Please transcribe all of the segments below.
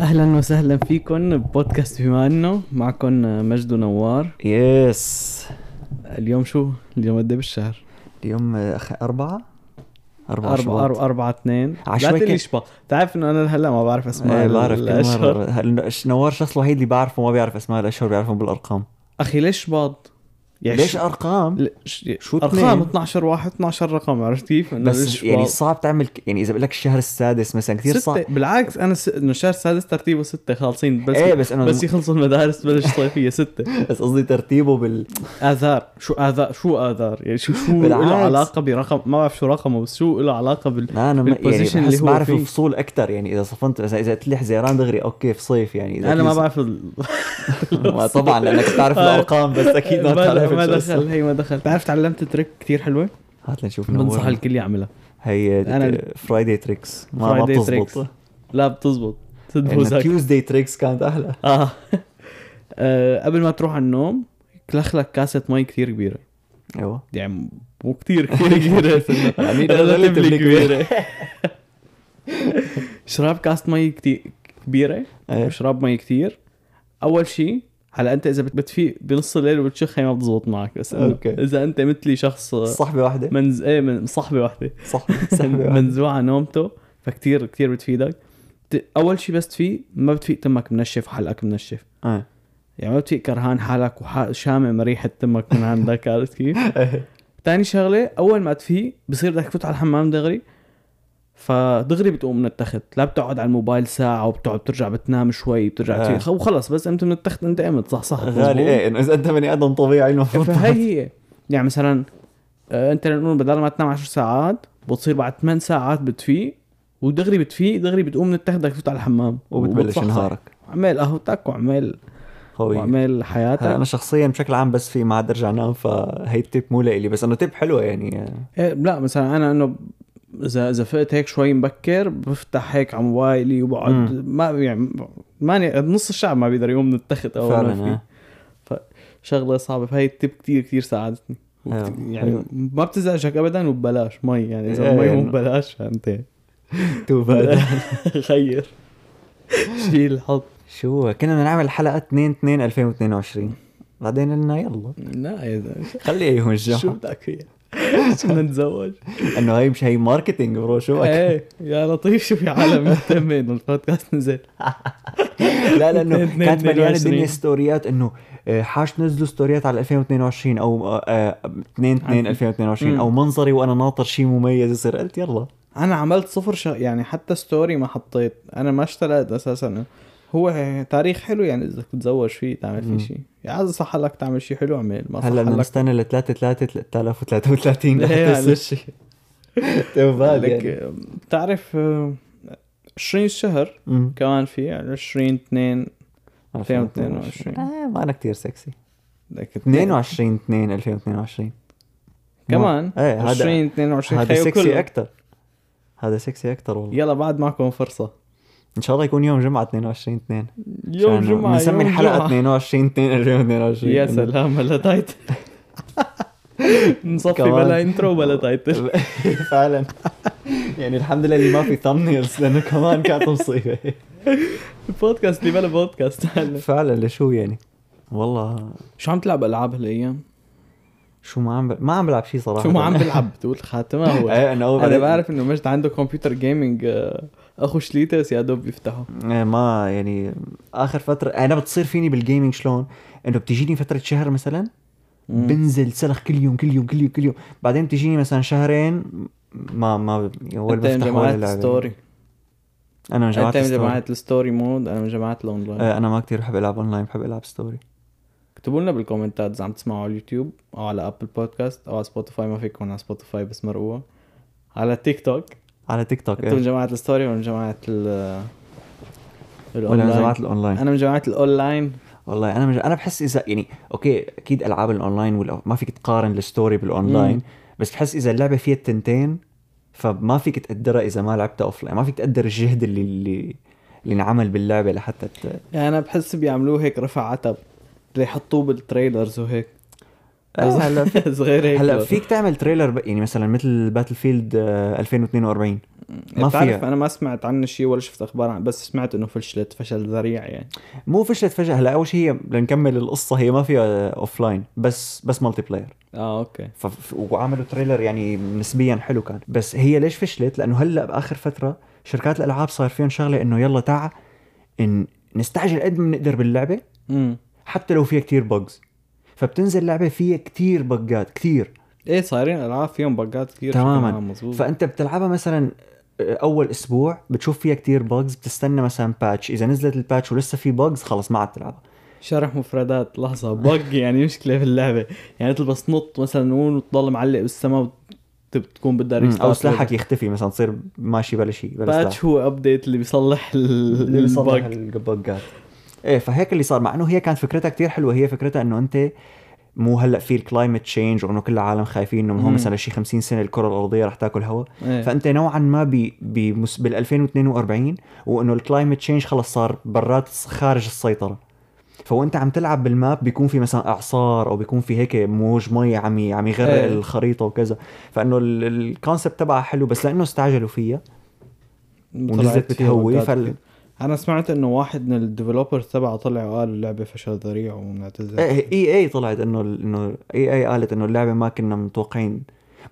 أهلا وسهلا فيكم ببودكاست بما أنه معكم مجد ونوار يس اليوم شو؟ اليوم قد إيه بالشهر؟ اليوم أخ... أربعة؟ أربعة أربعة. أربعة أربعة اثنين. لا عشوائي تقلي كده. شباط تعرف إنه أنا هلأ ما بعرف أسماء إيه بعرف هل- نوار الشخص الوحيد اللي بعرفه ما بيعرف أسماء الأشهر بيعرفهم بالأرقام. أخي ليش شباط؟ يعني ليش أرقام؟ ل- شو أرقام اتنين؟ 12 واحد 12 رقم عرفت كيف؟ بس يعني؟ صعب تعمل يعني إذا بقول لك الشهر السادس مثلا كثير صعب بالعكس أنا س... إنه الشهر السادس ترتيبه ستة خالصين بس إيه بس انه بس يخلصوا المدارس بلش صيفية ستة بس قصدي ترتيبه بال آذار شو آذار شو آذار يعني شو شو. له علاقة برقم ما بعرف شو رقمه بس شو له علاقة بال أنا ما يعني بال position اللي هو بعرف فيه. الفصول أكثر يعني إذا صفنت اذا إذا قلت لي حزيران دغري okay في صيف يعني إذا أنا ما بعرف طبعا لأنك بتعرف آه. الأرقام بس أكيد ما, بتعرف ما دخل. هي ما دخل. تعرف تعلمت trick كتير حلوة؟ هات لنشوف بنصح الكل يعملها. هي أنا- Friday tricks ما ما. بتزبط. لا بتزبط. تدبوزك Tuesday tricks كانت أحلى. آه. آه قبل ما تروح على النوم كلخ لك كاسة مي كتير كبيرة. أيوه. يعني مو كتير كتير كبيرة. بس إنه يعني relatively كبيرة. شراب كاسة مي كتير كبيرة. إيه. وشراب مي كتير. أول شيء هلا انت اذا بتفيق بنص الليل وبتشخ هي ما بتزبط معك بس أوكي. إذا انت مثلي شخص صحبة واحدة منز إيه من صحبه واحدة صح صحبة واحدة منزوع على نومته فكتير كتير بتفيدك أول شيء بس تفيق ما بتفيق تمك منشف وحلقك منشف إيه. يعني ما بتفيق كرهان حالك وشامم ريحة تمك من عندك عرفت كيف؟ إيه. تاني شغلة أول ما تفيق بصير بدك تفوت على الحمام دغري فدغري بتقوم من التخت لا بتقعد على الموبايل ساعة وبتقعد بترجع بتنام شوي بترجع آه. وخلص بس أنت من التخت أنت قمت صح صح غالي إيه إنه إذا أنت بني آدم طبيعي المفروض فهي هي. يعني مثلا آه، أنت لنقول بدل ما تنام 10 ساعات بتصير بعد 8 ساعات بتفيق ودغري بتفيق دغري بتقوم من التخت بدك تفوت على الحمام. وبتبلش. نهارك. عمال قهوتك وعمال قوي. وعمال هلا حياتك أنا شخصيا بشكل عام بس في ما عاد أرجع أنام فهي التيب مو لإلي بس إنه تيب حلوة يعني. إيه لا مثلا أنا إنه اذا إذا فقت هيك شوي مبكر بفتح هيك على موبايلي وبقعد. ما يعني ماني نص الشعب ما بيقدر يقوم من التخت أو فعلا ما في. إيه. شغله صعبة. فهي ال tip كتير كتير ساعدتني. أيوة. وكت- يعني حلو. ما بتزعجك ابدا وببلاش مي. يعني إذا المي مو إنه- ببلاش فانت تو خير. شيل حط شو كنا بدنا نعمل حلقة 2 2 2022 بعدين قلنا يلا. لا يا خلي ايهم شو الجمعه بدك فيها؟ بدنا نتزوج. انه هي مش هي marketing pro شو إيه يا لطيف شو في عالم مهتمه انه البودكاست نزل. لا لأنه كانت مليانه 22. الدنيا ستوريات إنه آه، حاش تنزلوا ستوريات على 2022 أو آه، 2 2 2022 أو منظري وأنا ناطر شيء مميز يصير. قلت يلا. أنا عملت صفر. يعني حتى ستوري ما حطيت. أنا ما اشتريت أساسا. هو تاريخ حلو يعني إذا تتزوج فيه تعمل. فيه شيء. يعني اذا صح لك تعمل شيء حلو اعمل ما صح هلا بدنا نستنى ل 3 3 3033 إيه لحتى. يصير شيء. تبال لك بتعرف آه، 20 شهر. كمان في 20 2 2022. آه ما أنا كثير سكسي لك 22 2 2022 كمان؟ إيه هذا 20 22 هذا سكسي. أكثر هذا سكسي أكثر والله. يلا بعد معكم فرصة. إن شاء الله يكون يوم جمعة 22 2 يوم جمعة بنسمي الحلقة جمعة. 22 2 2022 يا سلام بلا تايتل نصفي. بلا intro بلا title فعلا. يعني الحمد لله اللي ما في thumbnails لأنه كمان كانت مصيبه البودكاست اللي بلا بودكاست فعلا لشو يعني؟ والله. شو عم تلعب ألعاب هالأيام؟ شو ما عم ب... ما عم بلعب شيء صراحة. شو ما عم بلعب بتقول خاتمة هو. إيه أنا أنا بعرف إنه مجد عنده كمبيوتر gaming اخو شليتس يا دوب بيفتحه إيه ما يعني آخر فترة أنا بتصير فيني بال gaming شلون؟ إنه بتجيني فترة شهر مثلا مم. بنزل سلخ كل يوم كل يوم كل يوم كل يوم. بعدين بتجيني مثلا شهرين ما ما ولا بفتح جماعة ولا لعبة. ال story. أنا من جماعة أنت من ال story. جماعة ال story mode أنا من جماعة الاونلاين أنا ما كتير بحب ألعب اونلاين بحب ألعب story اكتبوا لنا بال comments إذا عم تسمعوا على اليوتيوب أو على Apple Podcast أو على سبوتيفاي ما فيكم على سبوتيفاي بس مرقوها على تيك توك على تيك توك أنتوا من إيه. جماعة ال story ولا من جماعة ال ولا من الاونلاين جماعة الاونلاين أنا من جماعة الاونلاين والله أنا مج... أنا بحس إذا يعني okay أكيد ألعاب الاونلاين ولا ما فيك تقارن ال story بال online مم. بس بحس إذا اللعبة فيها التنتين فما فيك تقدرها إذا ما لعبتها اوف ما فيك تقدر الجهد اللي اللي اللي انعمل باللعبة لحتى ت... يعني أنا بحس بيعملوه هيك رفع عتب اللي يحطوه بال trailers وهيك. هلا في... صغير هيك هلا. فيك تعمل trailer. يعني مثلا مثل Battlefield 2042 ما بتعرف فيها. أنا ما سمعت عنه شيء ولا شفت أخبار عنه بس سمعت إنه فشلت فشل ذريع يعني. مو فشلت فجاه هلا أول شيء هي لنكمل القصة هي ما فيها offline بس بس multiplayer آه okay. ف... وعملوا trailer يعني نسبيا حلو كان. بس هي ليش فشلت؟ لأنه هلا بآخر فترة شركات الألعاب صار فيهم شغلة إنه يلا تعا إنه نستعجل قد ما بنقدر باللعبة. حتى لو فيها كتير bugs فبتنزل لعبة فيها كتير bugات كتير. إيه صايرين ألعاب فيهم bugات كثير تماماً. مزبوط فأنت بتلعبها مثلا أول أسبوع بتشوف فيها كتير bugs بتستنى مثلا patch إذا نزلت ال patch ولسه في bugs خلص ما عاد تلعبها. شرح مفردات لحظة bug يعني مشكلة في اللعبة. يعني مثل بس تنط مثلا وتضل معلق بالسماء وتكون بدها. أو سلاحك يختفي مثلا تصير ماشي بلا شيء بلا patch هو update اللي بيصلح ال- اللي بيصلح فهيك اللي صار. مع إنه هي كانت فكرتها كتير حلوة. هي فكرتها إنه أنت مو هلأ في ال climate change وإنه كل العالم خايفين إنه هو مم. مثلا شي 50 سنة الكرة الأرضية رح تاكل هواء إيه. فأنت نوعا ما ب بال 2042 وإنه ال climate change خلص صار برات خارج السيطرة. فوأنت عم تلعب بال map بيكون في مثلا أعصار أو بيكون في هيك موج مي عم عم يغرق إيه. الخريطة وكذا. فإنه ال- ال concept تبعها حلو بس لأنه استعجلوا فيها. ونزلت بتهوي. فال... أنا سمعت إنه واحد من ال developers تبعه طلع وقال اللعبة فشل ذريع ومنعتذر اي EA طلعت إنه إنه EA قالت إنه اللعبة ما كنا متوقعين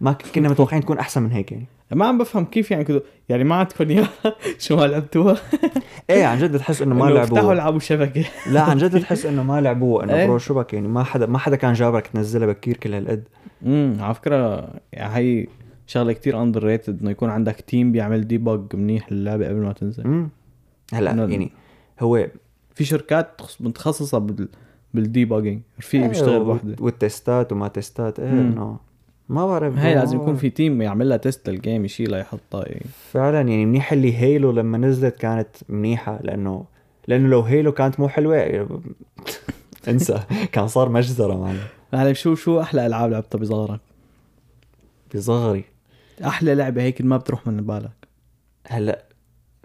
ما كنا متوقعين تكون أحسن من هيك يعني. ما عم بفهم كيف يعني كده. يعني ما عندكم اياها شو ما لعبتوها. إيه عن جد تحس إنه ما لعبوها. العبوا شبكة. لا عن جد تحس إنه ما لعبوها إنه إيه. bro شو بك يعني. ما حدا ما حدا كان جابرك تنزلها بكير كل هالقد. امم على يعني هي شغلة كتير underrated إنه يكون عندك team بيعمل debug منيح للعبة قبل ما تنزل. امم هلا يعني هو في شركات تخص- متخصصة بال بال debugging في إيه، بيشتغل و- بوحدة وال testات وما testات إيه. إنه ما بعرف هي لازم يكون. في team يعمل لها test لل game يشيلها يحطها يعني. فعلا يعني منيح اللي Halo لما نزلت كانت منيحة لأنه لأنه لو Halo كانت مو حلوة انسى كان صار مجزرة معنا هلا شو شو أحلى ألعاب لعبتها بصغرك بصغري أحلى لعبة هيك ما بتروح من بالك هلا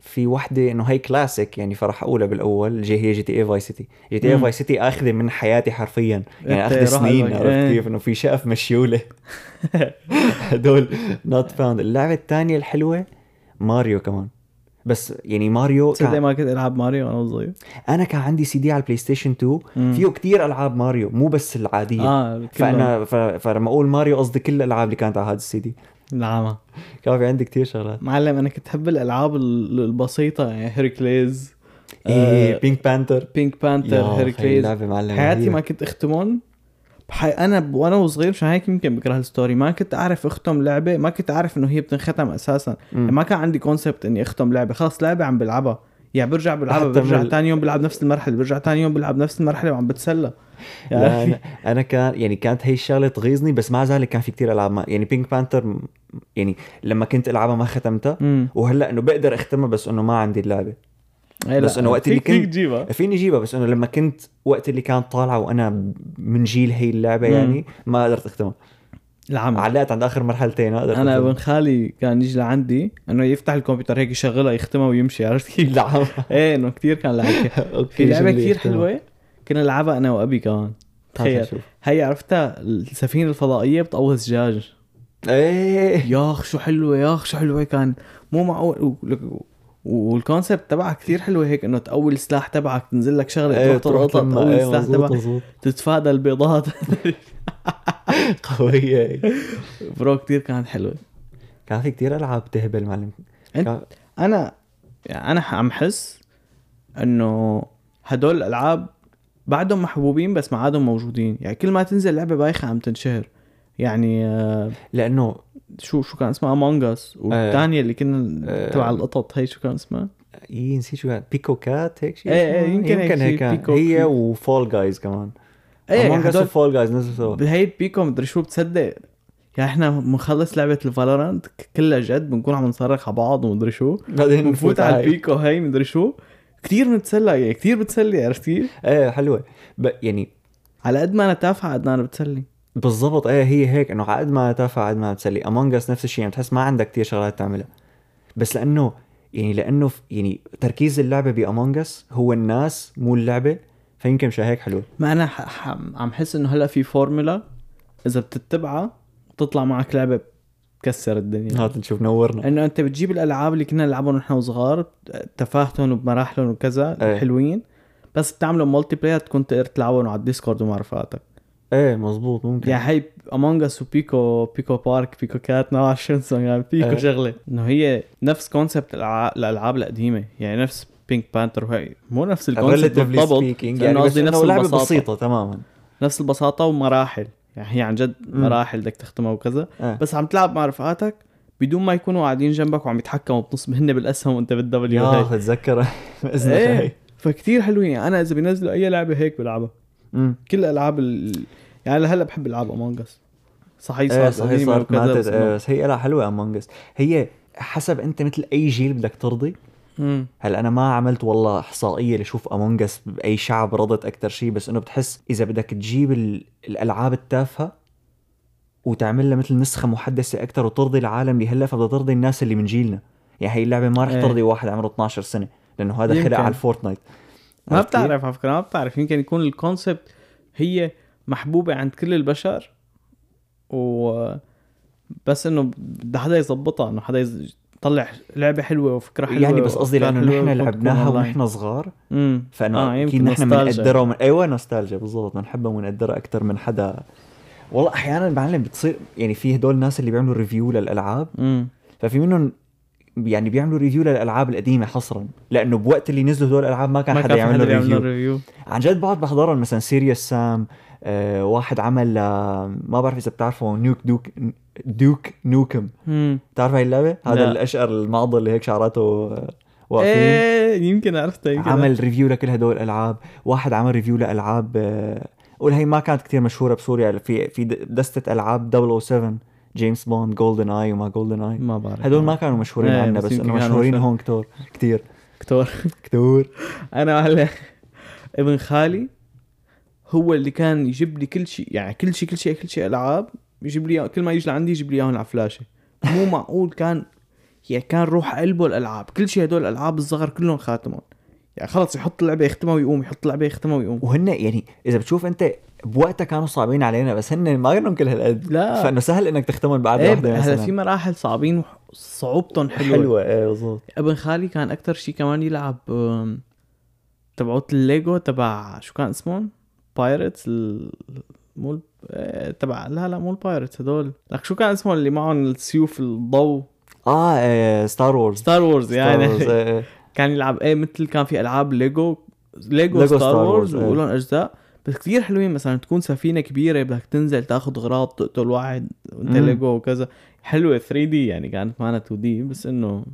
في وحدة إنه هي كلاسيك يعني فرح أقولها بالأول جي هي GTA Vice City GTA. Vice City آخذة من حياتي حرفيا. يعني اخذ سنين. عرفت إيه. كيف إنه في شقف مشيولة. هدول not found اللعبة الثانية الحلوة ماريو كمان. بس يعني ماريو تصدق كان ما كنت ألعب ماريو وأنا صغير. أنا كان عندي سي دي على ال PlayStation 2 مم. فيه كتير ألعاب ماريو مو بس العادية. كله. فانا ف... فلما أقول ماريو قصدي كل الألعاب اللي كانت على هذا السي دي نعم كان في عندي كتير شغلات. معلم أنا كنت أحب الألعاب ال- البسيطة يعني Hercules إيه آه، Pink Panther Pink Panther يا Hercules. حياتي. ما كنت أختمهم. بحي... أنا ب... وأنا وصغير مشان هيك يمكن بكره ال story. ما كنت أعرف أختم لعبة ما كنت أعرف إنه هي بتنختم أساسا. مم. ما كان عندي concept إني أختم لعبة. خلص لعبة عم بلعبها. يعني برجع بلعبها برجع من ال- ثاني يوم بلعب نفس المرحلة برجع ثاني يوم بلعب نفس المرحلة وعم بتسلى. لا يعني أنا أنا كان يعني كانت هي الشغلة تغيظني بس مع ذلك كان في كتير ألعاب ما يعني Pink Panther يعني لما كنت ألعبها ما ختمتها. وهلأ إنه بقدر أختمها بس إنه ما عندي اللعبة. بس إنه وقت اللي كنت- تجيبها فيني اجيبها بس إنه لما كنت وقت اللي كانت طالعة وأنا من جيل هي اللعبة مم. يعني ما قدرت أختمها. العمى علقت عند آخر مرحلتين ما قدرت أنا. ابن خالي كان يجي لعندي إنه يفتح الكمبيوتر هيك يشغلها يختمها ويمشي عرفت كيف؟ لا إيه إنه كثير كان لعب فيها. okay في اللي كثير؟ حلوة كنا نلعبها أنا وأبي كمان تخيل. هي عرفتها السفينة الفضائية بتقوز دجاج إيه ياخ شو حلوة ياخ شو حلوة كان مو معقول والكونسبت تبعها كثير حلوة هيك إنه تقوي السلاح تبعك تنزل لك شغلة إيه تروح. تقوي إيه السلاح تبعك تتفادى البيضات. قوية. برو كثير كانت حلوة. كان في كتير ألعاب تهبل معلم. كان- أنا يعني أنا عم حس إنه هدول الألعاب بعدهم محبوبين بس ما عادهم موجودين. يعني كل ما تنزل لعبة بايخة عم تنشهر. يعني آه، لأنه شو شو كان اسمها؟ Among Us والثانيه اللي كنا آه. تبع القطط. هي شو كان اسمها؟ إيه نسيت شو كان. Pico Cat هيك شيء إيه إيه؟ يمكن هيك يمكن هيك. هي و Fall Guys كمان. إيه Among Us و Fall Guys نزلوا سوا بهي Pico مدري شو بتصدق. يعني إحنا بنخلص لعبة ال Valorant كلها جد بنكون عم نصرخ على بعض ومدري شو. بعدين بنفوت على ال Pico هي مدري شو. كثير بنتسلى يعني كثير بتسلي عرفت كيف؟ إيه حلوة. ب... يعني على قد ما أنا تافهة قد ما أنا بتسلي. بالضبط إيه هي هيك إنه على قد ما تافه على قد ما بتسلي. Among Us نفس الشيء يعني بتحس ما عندك كتير شغلات تعملها. بس لأنه يعني لأنه يعني تركيز اللعبة ب Among Us هو الناس مو اللعبة فيمكن مشان هيك حلوة. ما أنا ح... ح... عم حس إنه هلأ في فورمولا إذا بتتبعها بتطلع معك لعبة تكسر الدنيا. هات نشوف نورنا. إنه أنت بتجيب الألعاب اللي كنا نلعبهم ونحن وصغار تفاهتهم وبمراحلهم وكذا إيه. حلوين بس بتعملوا multiplayer تكون تقدر تلعبهم على ال Discord ومع رفقاتك إيه مزبوط ممكن. يعني هي Among Us و Pico Pico Park Pico Cat ما بعرف شو يعني Pico إيه. شغلة. إنه هي نفس concept الألعاب القديمة يعني نفس Pink Panther وهي. مو نفس ال concept بالضبط يعني قصدي نفس لعبة البساطة. بسيطة تماما. نفس البساطة ومراحل يعني هي عن جد. مراحل بدك تختمها وكذا. آه. بس عم تلعب مع رفقاتك بدون ما يكونوا قاعدين جنبك وعم يتحكموا بنص هن بالأسهم وأنت بال W يا هي بتذكر باذنك إيه. هي فكتير حلوين. أنا إذا بينزلوا أي لعبة هيك بلعبها. كل الالعاب ال... يعني لهلا بحب ألعاب Among Us صحيح إيه صارت صحيح صارت ماتت بس إيه هي لها حلوة Among Us هي حسب أنت مثل أي جيل بدك ترضي. مم. هلأ أنا ما عملت والله إحصائية لشوف Among Us بأي شعب رضت أكثر شيء بس إنه بتحس إذا بدك تجيب ال- الألعاب التافهة وتعمل لها مثل نسخة محدثة أكثر وترضي العالم اللي هلأ فبدها ترضي الناس اللي من جيلنا. يعني هي اللعبة ما رح إيه. ترضي واحد عمره 12 سنة لأنه هذا خلق. على ال Fortnite. ما؟ بتعرف على فكره ما بتعرف يمكن يكون ال concept هي محبوبة عند كل البشر و بس إنه بده حدا يظبطها إنه حدا يطلع لعبة حلوة وفكرة حلوة يعني بس قصدي لأنه نحن لعبناها. ونحن صغار امم فإنه آه، يمكن أكيد نحن. بنقدرها ومن... أيوه نوستالجيا بالضبط بنحبها ونقدرها أكثر من حدا والله أحيانا معلم بتصير يعني في هدول الناس اللي بيعملوا review للألعاب امم ففي منهم يعني بيعملوا review للألعاب القديمة حصرا. لأنه بوقت اللي نزلوا هدول الألعاب ما كان ما حدا يعمل review review عن جد بقعد بحضرهم مثلا Serious Sam آه واحد عمل آه ما بعرف إذا بتعرفوا نوك Duke Duke Nukem بتعرف هاي اللعبة؟ هذا لا. الأشقر المعضل اللي هيك شعراته آه، واقفين. إيه يمكن عرفتها يمكن عمل review لكل هدول الألعاب. واحد عمل review لألعاب آه، قول هي ما كانت كتير مشهورة بسوريا في في دستة ألعاب 007 James Bond GoldenEye وما GoldenEye ما بعرف. هدول ما كانوا مشهورين إيه، عنا بس إنه مشهورين مشهور. هون كتير كتير. كتور. كتير أنا هلا ابن خالي هو اللي كان يجيب لي كل شيء يعني كل شيء كل شيء كل شيء ألعاب يجيب لي كل ما يجي لعندي يجيب لي إياهم على فلاشة. مو معقول كان يعني كان روح قلبه الألعاب. كل شيء هدول الألعاب الصغر كلهم خاتمهم. يعني خلص يحط لعبه يختمها ويقوم يحط لعبه يختمها ويقوم. وهن يعني إذا بتشوف أنت بوقتها كانوا صعبين علينا بس هن ما كانوا كل هالقد. لا. فإنه سهل إنك تختمهم بعد إيه واحدة هلا في مراحل صعبين وصعوبتهم حلوة, حلوة إيه بالضبط. ابن خالي كان أكثر شيء كمان يلعب تبعوت الليجو تبع شو كان اسمهم؟ بايرتس. مو آه، تبع لا لا مو ال pirates هدول. لك شو كان اسمهم اللي معهم السيوف الضوء؟ آه, إيه Star Wars Star Wars يعني. كان يلعب إيه مثل كان في ألعاب Lego Lego, Lego Star, Wars إيه. ولهم أجزاء بس كثير حلوين مثلا تكون سفينة كبيرة بدك تنزل تاخذ اغراض تقتل واحد وانت. ليجو وكذا حلوة 3D يعني كانت معنا 2D بس إنه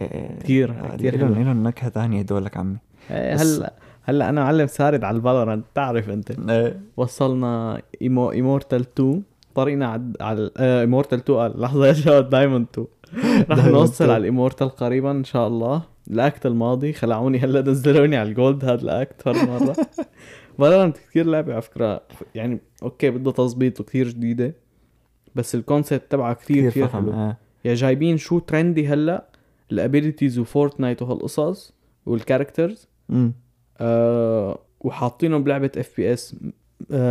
آه، كتير لهم. لهم نكهة ثانية هدول لك عمي إيه، هلا هلأ أنا معلم سارد على ال Valorant تعرف أنت إيه. وصلنا إيمو Immortal 2 طريقنا عد... على Immortal 2 قال لحظة يا شباب Diamond 2 رح نوصل 2. على ال Immortal قريبا إن شاء الله ال act الماضي خلعوني هلا نزلوني على ال Gold هذا ال act هذا مرة Valorant كثير لعبة على فكرة يعني okay بدها تظبيط وكثير جديدة بس ال concept تبعها كثير كثير حلو آه. يعني جايبين شو trendy هلا ال abilities و Fortnite وهالقصص وال characters. آه وحاطينهم بلعبة اف بي اس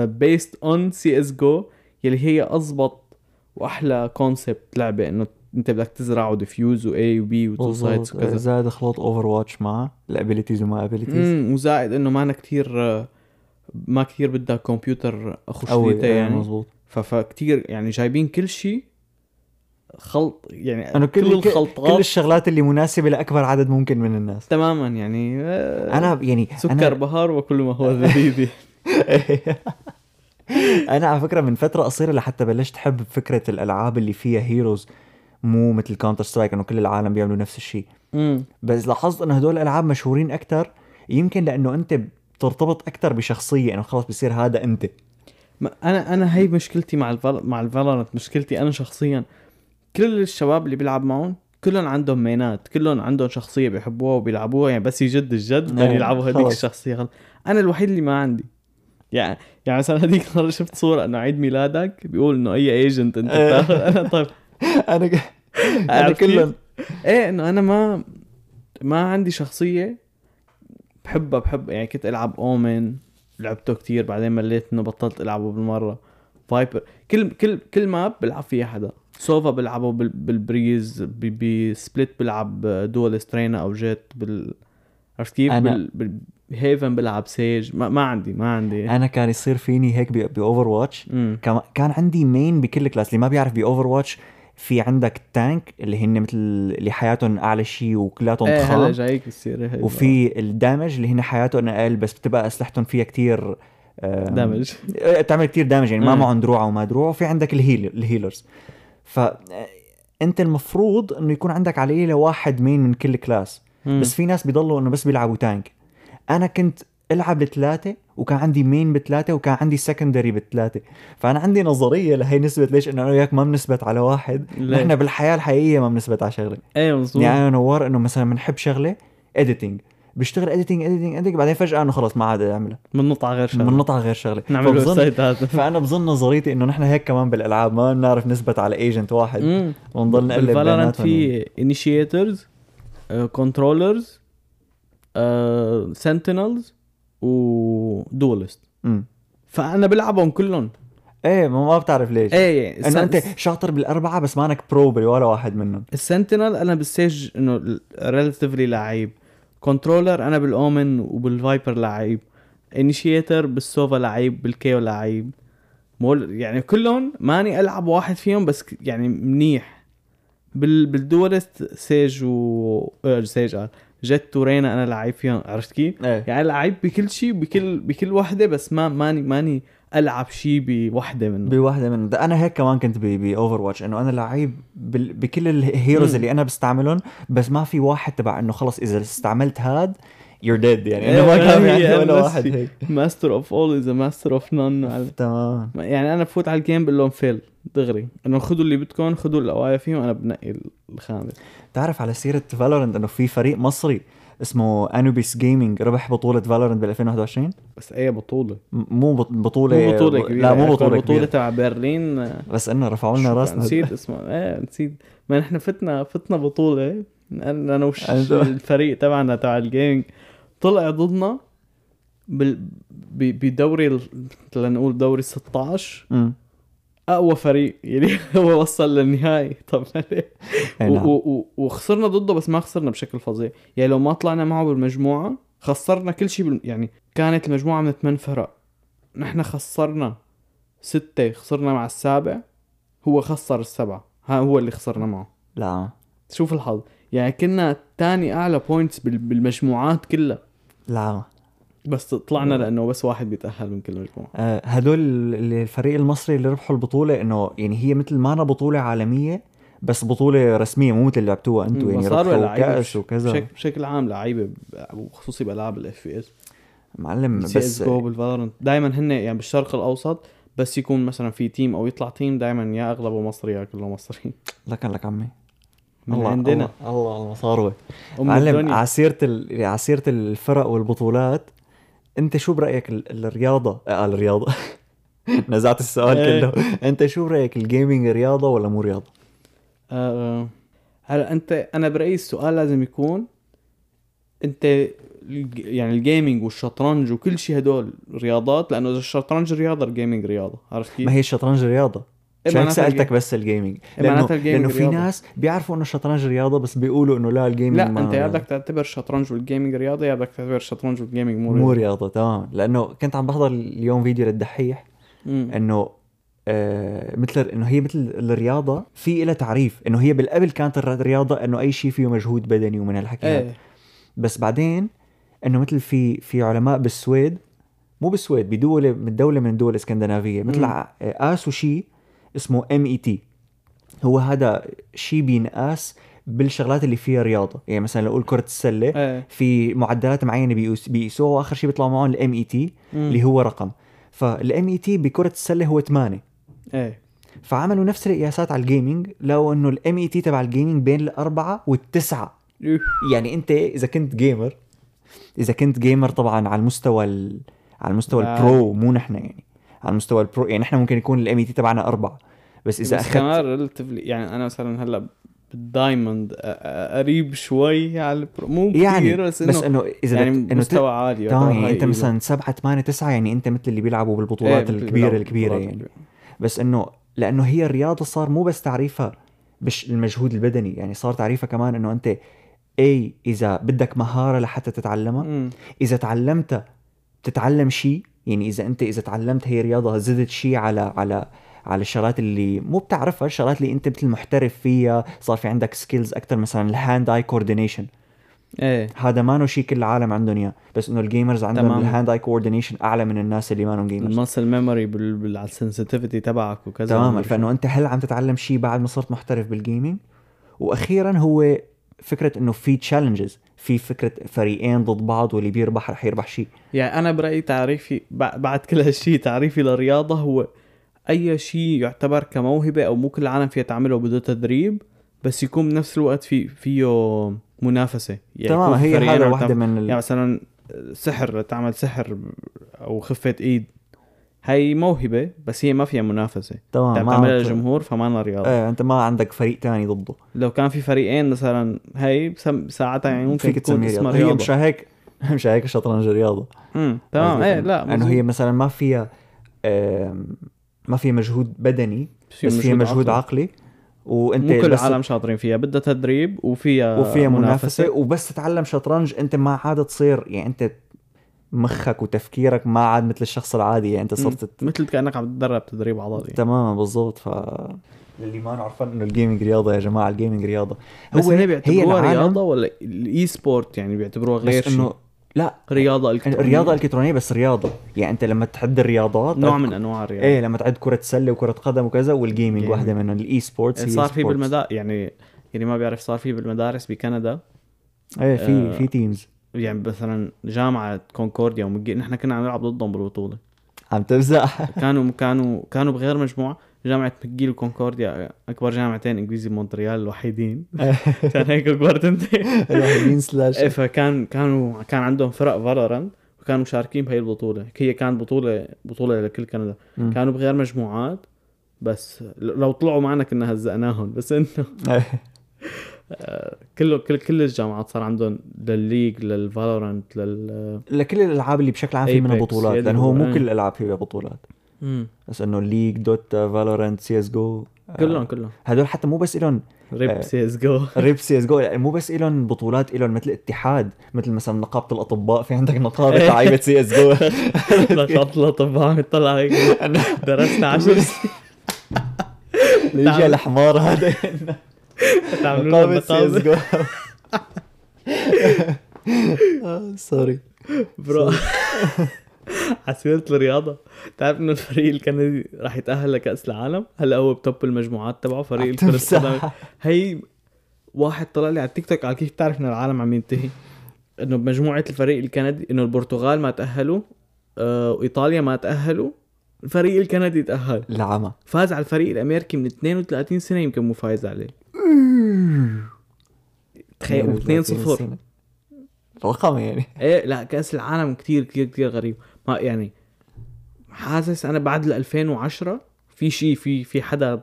بيست اون سي اس جو يلي هي اضبط وأحلى concept لعبة إنه انت بدك تزرع و defuse و A و B و two sides. وكذا. زاد خلط Overwatch معه ال abilities وما abilities امم وزائد إنه ما أنا كتير آه، ما كتير بدها كمبيوتر إيه، يعني. مزبوط فكتير يعني جايبين كل شيء خلط يعني انه كل كل, كل الخلطات الشغلات اللي مناسبة لأكبر عدد ممكن من الناس. تماما يعني آه، أنا يعني سكر أنا بهار وكل ما هو ذبيبي أنا على فكرة من فترة قصيرة لحتى بلشت أحب فكرة الألعاب اللي فيها heroes مو مثل Counter-Strike إنه كل العالم بيعملوا نفس الشيء. بس لاحظت إنه هدول الألعاب مشهورين أكثر يمكن لأنه أنت بترتبط أكثر بشخصية إنه خلص بصير هذا أنت. ما أنا أنا هي مشكلتي مع الفال... مع ال Valorant مشكلتي أنا شخصيا. كل الشباب اللي بيلعب معهم كلهم عندهم main ات كلهم عندهم شخصية بيحبوها وبيلعبوها يعني بس يجد الجد بدهم إيه، يلعبوا هذيك. الشخصية خلص. أنا الوحيد اللي ما عندي. يعني يعني مثلا هذيك المره شفت صورة إنه عيد ميلادك بيقول إنه أي agent أنت إيه. أنا طيب. أنا. أنا؟ كلهم إيه إنه أنا ما ما عندي شخصية بحبها بحب يعني كنت ألعب Omen لعبته كتير بعدين مليت إنه بطلت ألعبه بالمرة Viper كل كل كل map بلعب فيها حدا Sova بال- بال Breeze ب Split بيلعب duelist Reyna أو Jett بال عرفت كيف؟ أنا- بال... Haven بيلعب Sage ما, ما عندي ما عندي أنا كان يصير فيني هيك ب Overwatch كان كان عندي main بكل class اللي ما بيعرف ب Overwatch في عندك tank اللي هن مثل اللي حياتهم أعلى شيء وكلاتهم إيه هلا جايك بتصير هيك وفي ال damage اللي هن حياتهم أقل بس بتبقى أسلحتهم فيها كتير damage آه، بتعمل كتير damage يعني ما مم. معهم دروع وما دروع. وفي عندك ال heal ال healers ف أنت المفروض إنه يكون عندك على القليله واحد main من كل class. بس في ناس بيضلوا إنه بس بيلعبوا tank أنا كنت ألعب بثلاثة وكان عندي main بثلاثة وكان عندي secondary بثلاثة. فأنا عندي نظرية لهي نسبة ليش إنه أنا وياك ما بنثبت على واحد؟ نحن بالحياة الحقيقية ما بنثبت على شغلة. إيه مظبوط. يعني أنا ونوار إنه مثلا بنحب شغلة editing بيشتغل editing editing editing بعدين فجأة إنه خلص ما عاد أعملها. بننط على غير شغلة. بننط ع غير شغلة. نعمل ويب هذا. فأنا بظن نظريتي إنه نحن هيك كمان بالألعاب ما بنعرف نثبت على agent واحد. ونضل نقلب بيناتهم. في initiators controllers sentinels و duelist. فأنا بلعبهم كلهم. إيه ما, ما بتعرف ليش. إيه إنه أنت شاطر بالأربعة بس مانك pro بولا واحد منهم. ال sentinel أنا بال Sage إنه relatively لعيب. controller أنا بال Omen وبال Viper لعيب. initiator بال Sova لعيب بال KAY/O لعيب. مو اللي يعني كلهم ماني ألعب واحد فيهم بس يعني منيح. بال بال duelist Sage و Sage قال Jett و Reyna أنا لعيب فيهم عرفت كيف؟ إيه يعني لعيب بكل شيء بكل بكل وحدة بس ما ماني ماني ألعب شيء بوحدة منه بواحدة منهم ده أنا هيك كمان كنت ب Overwatch إنه أنا لعيب. بكل ال heroes. اللي أنا بستعملهم بس ما في واحد تبع إنه خلص إذا استعملت هاد you're dead يعني. إيه، انه ما كان في عندي ولا واحد هيك. master of all is master of none تمام يعني أنا بفوت على ال game بقول لهم fill دغري. إنه خذوا اللي بدكم خذوا القوايا فيهم أنا بنقي الخامس. تعرف على سيرة Valorant إنه في فريق مصري اسمه Anubis Gaming ربح بطولة Valorant بال 2021 بس أي بطولة؟ مو بط- بطولة مو بطولة كبيرة. لا مو بطولة بطولة كبيرة. تبع برلين بس إنه رفعوا لنا راسنا. نسيت اسمه. إيه نسيت. ما نحن فتنا فتنا بطولة. أنا وش الفريق تبعنا تبع الجيمنج طلع ضدنا بال بدوري ال- لنقول دوري 16 أمم. أقوى فريق يعني هو وصل للنهائي. طب و- نعم. و- و- وخسرنا ضده بس ما خسرنا بشكل فظيع. يعني لو ما طلعنا معه بالمجموعة خسرنا كل شيء بال... يعني كانت المجموعة من ثمان فرق. نحن خسرنا ستة خسرنا مع السابع. هو خسر السبعة. ها هو اللي خسرنا معه. لا. شوف الحظ. يعني كنا تاني أعلى points بال... بالمجموعات كلها. لا. بس طلعنا لأنه بس واحد بيتأهل من كل مجموعة. آه، هدول ال- الفريق المصري اللي ربحوا البطولة إنه يعني هي مثل ما أنا بطولة عالمية بس بطولة رسمية مو مثل اللي لعبتوها أنتم يعني صاروا ربحوا بش- وكذا. بشكل, عام لعيبة ب- وخصوصي بالعاب ال FPS معلم CS بس جو بال Valorant دائما هن يعني بالشرق الأوسط بس يكون مثلا في team أو يطلع team دائما يا أغلبه مصري يا كله مصري لك لك عمي. من الله عندنا الله الله أم معلم. على سيرة الفرق والبطولات أنت شو برأيك ال... الرياضة آه الرياضة نزعت السؤال إيه. كله أنت شو برأيك ال gaming رياضة ولا مو رياضة؟ آه هلا أنت أنا برأيي السؤال لازم يكون أنت يعني ال gaming والشطرنج وكل شيء هدول رياضات لأنه إذا الشطرنج رياضة ال gaming رياضة عرفت كيف؟ ما هي الشطرنج رياضة إيه عشان ال gam- بس ال gaming معناتها ال gaming لأنه في رياضة. ناس بيعرفوا إنه الشطرنج رياضة بس بيقولوا إنه لا ال gaming لا ما أنت يا. بدك تعتبر الشطرنج وال gaming رياضة يا بدك تعتبر الشطرنج وال gaming مو مو رياضة رياضة تمام لأنه كنت عم بحضر اليوم فيديو للدحيح. إنه آه مثل إنه هي مثل الرياضة في لها تعريف إنه هي بالقبل كانت الرياضه إنه أي شيء فيه مجهود بدني ومن هالحكي إيه بس بعدين إنه مثل في في علماء بالسويد مو بالسويد بدولة من دولة من الدول الإسكندنافية مثل قاسوا شيء اسمه MET هو هذا شيء بينقاس بالشغلات اللي فيها رياضة. يعني مثلا لو نقول كرة السلة إيه. في معدلات معينة بيقيس- بيقيسوها وآخر شيء بيطلع معهم ال MET. اللي هو رقم. فال MET بكرة السلة هو 8 إيه. فعملوا نفس القياسات على ال gaming لو إنه ال MET تبع ال gaming بين الأربعة والتسعة. يعني أنت إذا كنت gamer إذا كنت gamer طبعا على المستوى ال... على المستوى لا. ال pro مو نحن يعني. على المستوى ال pro يعني نحن ممكن يكون ال MET تبعنا أربعة بس إذا بس أخذت كمان relatively يعني أنا مثلا هلأ بال Diamond قريب شوي على ال pro مو كثير يعني بس انه بس إنه إذا يعني إنه مستوى عالي يعني أنت. مثلا سبعة ثمانية تسعة يعني أنت مثل اللي بيلعبوا بالبطولات بيلعبوا الكبيرة بالبطولات يعني الكبيرة. بس إنه لأنه هي الرياضة صار مو بس تعريفها بش المجهود البدني يعني صار تعريفها كمان إنه أنت اي إذا بدك مهارة لحتى تتعلمها مم. إذا تعلمتها تتعلم شيء يعني إذا أنت إذا تعلمت هي رياضه زدت شيء على على على الشغلات اللي مو بتعرفها الشغلات اللي أنت مثل محترف فيها صار في عندك skills أكثر مثلا ال hand-eye coordination إيه. هذا ما شيء كل العالم عندهم اياه بس إنه ال gamers عندهم تمام. ال hand-eye coordination أعلى من الناس اللي ما لهم gamers ال muscle memory. على ال sensitivity تبعك وكذا. تماما. فإنه أنت هل عم تتعلم شيء بعد ما صرت محترف بال gaming وأخيرا هو فكرة إنه في challenges في فكرة فريقين ضد بعض واللي بيربح رح يربح شيء. يعني أنا برأيي تعريفي بع- بعد كل هالشيء تعريفي للرياضة هو أي شيء يعتبر كموهبة أو مو كل العالم فيها تعمله بده تدريب بس يكون بنفس الوقت في فيه منافسة. يعني تمام هي هذا واحدة من ال... يعني مثلا سحر تعمل سحر أو خفة إيد هي موهبة بس هي ما فيها منافسة. تمام بتعملها للجمهور فما لها رياضة. إيه أنت ما عندك فريق تاني ضده. لو كان في فريقين مثلا هي ساعتها يعني ممكن فيك تكون اسمها رياضة. هي مشان هيك مشان هيك الشطرنج رياضة. امم تمام. إيه. لا إنه مزبوط. هي مثلا ما فيها ما فيها مجهود بدني بس فيها مجهود عقلي. عقلي. وأنت مو كل العالم شاطرين فيها. بدها تدريب وفيها وفيها منافسة. وبس تتعلم شطرنج أنت ما عاد تصير يعني أنت مخك وتفكيرك ما عاد مثل الشخص العادي يعني انت صرت ت- مثل كأنك عم تتدرب تدريب عضلي. تماما بالضبط. ف للي ما عرفان إنه ال gaming رياضة يا جماعة ال gaming رياضة. بس هي بيعتبروها العالم- رياضة ولا ال e-sport يعني بيعتبروها غير بس إنه شيء لا رياضة إلكترونية. الرياضه إلكترونية بس رياضة. يعني أنت لما تعد الرياضات نوع من أنواع الرياضة. إيه لما تعد كرة سلة وكرة قدم وكذا وال gaming. واحدة منهم ال e-sports هي صار في. بالمدارس يعني يعني ما بيعرف صار في بالمدارس بكندا. إيه في آه. في teams يعني مثلا جامعة كونكورديا ومجي نحن كنا عم نلعب ضدهم بالبطولة. عم تمزح. كانوا كانوا كانوا بغير مجموعة. جامعة McGill وكونكورديا أكبر جامعتين إنجليزي بمونتريال الوحيدين. عشان هيك كبرت أنت الوحيدين slash إيه فكان كانوا كان عندهم فرق Valorant وكانوا مشاركين بهي البطولة. هي كانت بطولة بطولة لكل كندا. كانوا بغير مجموعات بس لو طلعوا معنا كنا هزقناهم بس إنه كله كل كل الجامعات صار عندهم للل League لل Valorant لل لكل الألعاب اللي بشكل عام في منها بطولات لأنه هو مو. كل الألعاب فيها بطولات. بس إنه League Dota Valorant CS:GO كلهم كلهم. هدول حتى مو بس إلهم آه. ريب سي إس جو. ريب سي إس جو مو بس إلهم بطولات إلهم مثل اتحاد مثل مثلا نقابة الأطباء في عندك نقابة لعيبة سي إس جو. نشاط الأطباء عم يطلع هيك. درسنا عشر سنين. يجي الحمار هذا. تعملوا لنا sorry bro على سيرة الرياضة تعرف إنه الفريق الكندي راح يتأهل لكأس العالم هلا هو ب top المجموعات تبعه فريق الكرة القدم هي واحد طلع لي على التيك توك على كيف تعرف ان العالم عم ينتهي؟ إنه بمجموعة الفريق الكندي إنه البرتغال ما تأهلوا آه وإيطاليا ما تأهلوا الفريق الكندي تأهل. العمى. فاز على الفريق الأمريكي من 32 سنة يمكن مو فايز عليه. تخيل 2-0 رقم يعني. إيه لا كأس العالم كتير كتير كتير غريب. ما يعني حاسس أنا بعد ال 2010 في شيء في في حدا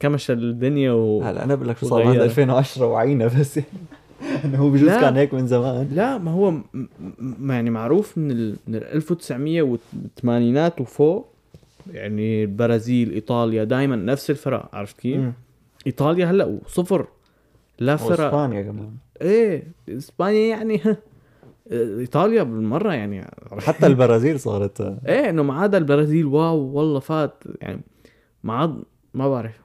كمش الدنيا و... هلا أنا بقول لك شو صار بعد وغيرها. 2010 وعينا بس. انه هو بجوز. كان هيك من زمان. لا ما هو م... م... يعني معروف من ال... من ال 1980 وفوق. يعني البرازيل إيطاليا دائما نفس الفرق عرفت كيف؟ إيطاليا هلأ صفر لا فرق. واسبانيا كمان. إيه إسبانيا يعني إيطاليا بالمرة يعني. حتى البرازيل صارت. إيه إنه ما عدا البرازيل واو والله فات. يعني ما عاد ما بعرف.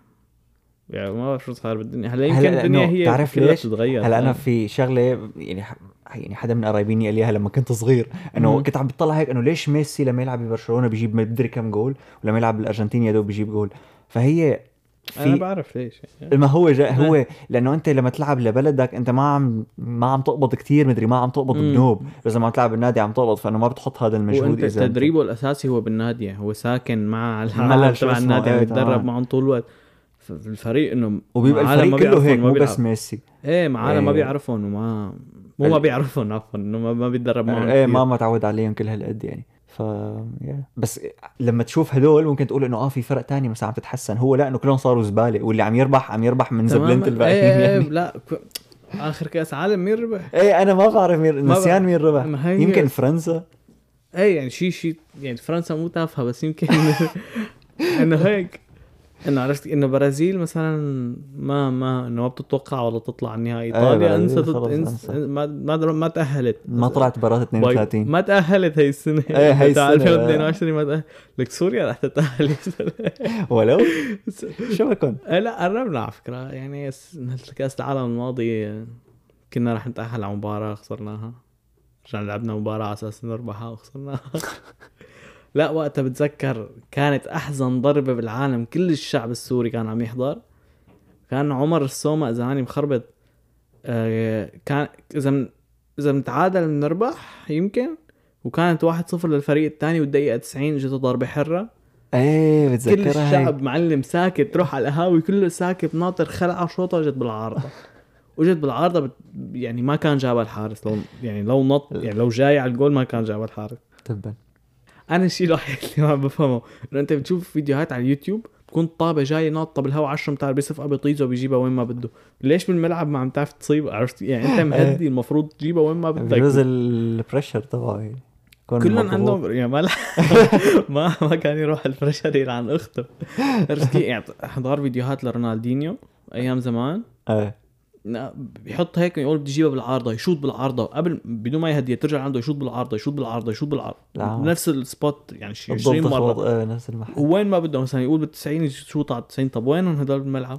يعني ما بعرف شو صار بالدنيا. هلأ يمكن هلأ الدنيا هي تعرف ليش؟ بتتغير هلأ أنا في شغلة يعني ح- يعني حدا من قرايبيني قال لي اياها لما كنت صغير إنه. كنت عم بتطلع هيك إنه ليش ميسي لما يلعب ببرشلونة بيجيب ما بدري كم جول ولما يلعب بالأرجنتين يا دوب بيجيب جول. فهي أنا بعرف ليش يعني. ما هو جا هو لأنه أنت لما تلعب لبلدك أنت ما عم ما عم تقبض كتير مدري ما عم تقبض. بنوب بس لما تلعب بالنادي عم تقبض فانه ما بتحط هذا المجهود وأنت إذا تدريبه الأساسي هو بالنادي يعني هو ساكن مع العالم تبع النادي عم إيه، يتدرب. معهم طول الوقت الفريق إنه وبيبقى الفريق كله هيك مو بس. ميسي إيه مع عالم ما إيه. بيعرفون وما مو ما بيعرفون عفوا إنه ما, بيتدرب معهم إيه. ما متعود عليهم كل هالقد يعني ف. بس لما تشوف هدول ممكن تقول إنه آه في فرق تاني مثلا عم تتحسن هو لا إنه كلهم صاروا زبالة واللي عم يربح عم يربح من. زبلنت الباقيين إيه إيه يعني لا ك- آخر كأس عالم مين ربح؟ إيه أنا ما بعرف مين نسيان بعرف. مين ربح يمكن فرنسا إيه يعني شيء شيء يعني فرنسا مو تافهة بس يمكن إنه هيك انه عرفت انه برازيل مثلا ما ما إنه ما بتتوقع ولا تطلع النهائي. إيه، إيطاليا أنسى أنسى. ما ما ما تأهلت. ما طلعت باي- 32 ما تأهلت هي السنة. إيه، هي بتاع السنة. 2022 ما تاهلت لك سوريا رح تتأهل. ولو؟ شو بكون؟ إيه، لا قربنا على فكرة. يعني كأس العالم الماضي كنا رح نتأهل على مباراة خسرناها. رجعنا لعبنا مباراة على أساس نربحها وخسرناها. لا وقتها بتذكر كانت أحزن ضربة بالعالم كل الشعب السوري كان عم يحضر. كان عمر السومة إذا ماني مخربط آه، كان إذا من إذا بنتعادل بنربح يمكن وكانت 1-0 للفريق الثاني والدقيقة 90 إجت ضربه حره إيه كل بتذكرها هي. الشعب معلم ساكت تروح على القهاوي كله ساكت ناطر خلعة شوطة جت بالعارضة. وجت بالعارضة بت... يعني ما كان جابها الحارس لو يعني لو نط يعني لو جاي على الجول ما كان جابها الحارس. تبا. أنا الشيء الوحيد اللي ما بفهمه. إنه أنت بتشوف فيديوهات على اليوتيوب بتكون طابة جاية ناطه بالهواء 10 امتار بيصفقها بطيزه بيجيبها وين ما بده. ليش بالملعب ما عم تعرف تصيب؟ عرفت؟ يعني أنت مهدي المفروض تجيبها وين ما بجوز بدك ال pressure تبعه. يعني كلهم. عندهم يعني ما ما ما كان يروح ال pressure يلعن أخته. عرفت؟ يعني حضار فيديوهات لرونالدينيو أيام زمان. إيه. بيحط هيك يقول بدي اجيبها بالعارضة يشوط بالعارضة قبل بدون ما يهدي ترجع عنده يشوط بالعارضة يشوط بالعارضة يشوط بالعارضة لا. بنفس السبوت يعني شي 20 بالضبط مرة إيه نفس المحل وين ما بده مثلا يقول بال 90 يشوط على 90 طب وينهم هدول بالملعب؟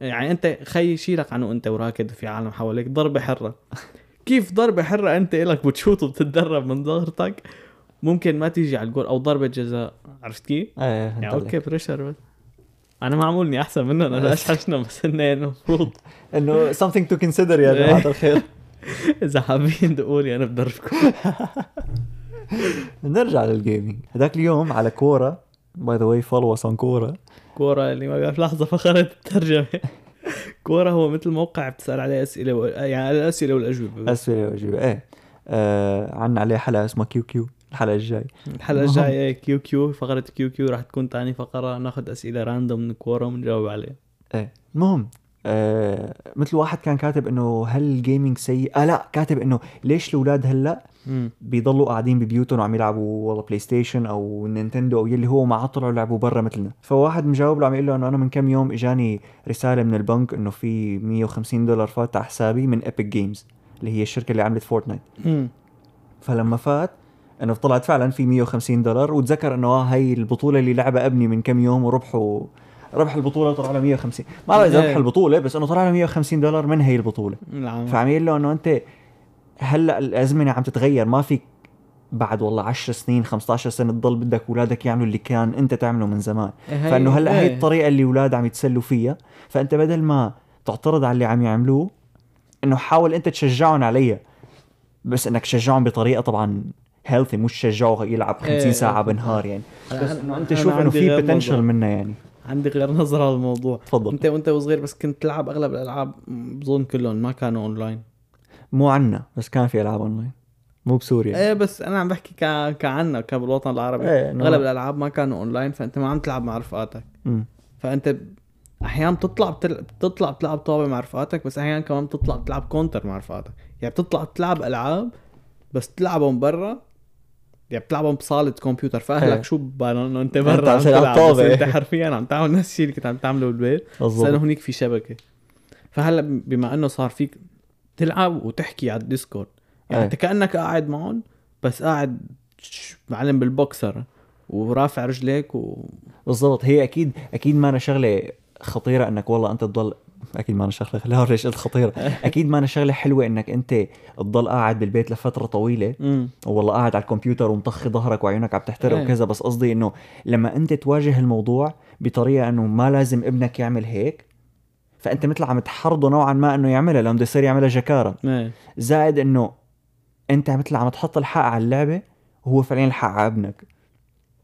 يعني أنت خي شيلك عنه أنت وراكد في عالم حواليك ضربة حرة كيف ضربة حرة أنت إلك بتشوط وبتتدرب من ظهرتك ممكن ما تيجي على الجول أو ضربة جزاء عرفت كيف؟ إيه يعني okay. pressure بس أنا معمولني أحسن منهم أنا اشحشنا بس إنه المفروض. إنه something to consider يا إيه. جماعة الخير. إذا حابين تقولي أنا بدربكم. نرجع لل gaming هذاك اليوم على Quora. by the way follow on Quora. Quora اللي ما بيعرف لحظة فخرت الترجمة. Quora هو مثل موقع بتسأل عليه أسئلة و... يعني الأسئلة والأجوبة. بس أسئلة واجوبه إيه. آه عنا عليه حلقة اسمها QQ الحلقة الجاي الحلقة الجاية QQ فقرة QQ راح تكون تاني فقرة ناخذ أسئلة random من Quora ونجاوب عليها. إيه. المهم آه مثل واحد كان كاتب إنه هل ال gaming سيء؟ آه لا كاتب إنه ليش الأولاد هلأ بيضلوا قاعدين ببيوتهم وعم يلعبوا والله PlayStation أو Nintendo أو يلي هو ما عاد طلعوا لعبوا برا مثلنا. فواحد مجاوب له عم يقول له إنه أنا من كم يوم إجاني رسالة من البنك إنه في 150 دولار فات على حسابي من Epic Games اللي هي الشركة اللي عملت فورتنايت مم. فلما فات إنه طلعت فعلا في 150 دولار وتذكر إنه آه هي البطولة اللي لعبها أبني من كم يوم وربحوا ربح البطولة وطلع له 150 ما بعرف إذا إيه. ربح البطولة بس إنه طلع له 150 دولار من هي البطولة. نعم. فعم يقول له إنه أنت هلأ الأزمنة عم تتغير ما فيك بعد والله 10 سنين 15 سنة تضل بدك أولادك يعملوا اللي كان أنت تعمله من زمان. هي- فإنه هلأ هي إيه. الطريقة اللي أولاد عم يتسلوا فيها. فأنت بدل ما تعترض على اللي عم يعملوه إنه حاول أنت تشجعهم عليها. بس إنك تشجعهم بطريقة طبعا healthy مش تشجعه يلعب 50 إيه. ساعة بالنهار يعني. بس إنه أنت شوف إنه عندي في غير potential نظرة. منه يعني. عندي غير نظرة على الموضوع. تفضل. انت وانت وصغير بس كنت تلعب أغلب الألعاب بظن كلهم ما كانوا اونلاين مو عنا بس كان في ألعاب اونلاين مو بسوريا. إيه بس أنا عم بحكي ك... كعنا كبالوطن العربي. إيه أغلب الألعاب ما كانوا اونلاين فأنت ما عم تلعب مع رفقاتك. مم. فأنت أحيانا بتطلع بتل... بتطلع بتلعب طابة مع رفقاتك بس أحيانا كمان بتطلع بتلعب Counter مع رفقاتك. يعني بتطلع بتلعب ألعاب بس تلعبهم برا يعني بتلعبهم بصالة كمبيوتر إيه. فاهلك شو ببالهم انه إنت برا عم تلعب بس. أنت حرفيا عم تعمل نفس الشيء اللي كنت عم تعمله بالبيت بس لأنه هنيك في شبكة فهلأ بما إنه صار فيك تلعب وتحكي على ال Discord يعني إيه. أنت كأنك قاعد معهم بس قاعد معلم بالبوكسر ورافع رجليك و بالضبط هي أكيد أكيد ما أنا شغلة خطيرة إنك والله أنت تضل أكيد ما أنا شغله خليها ليش قلت خطيرة. أكيد ما أنا شغلة حلوة إنك أنت تضل قاعد بالبيت لفترة طويلة. والله قاعد على الكمبيوتر ومطخي ظهرك وعيونك عم تحترق إيه. وكذا بس قصدي إنه لما أنت تواجه الموضوع بطريقة إنه ما لازم ابنك يعمل هيك فأنت مثل عم تحرضه نوعا ما إنه يعملها لأنه بده يصير يعملها جكارة. إيه. زائد إنه أنت مثل عم تحط الحق على اللعبة وهو فعليا الحق على ابنك.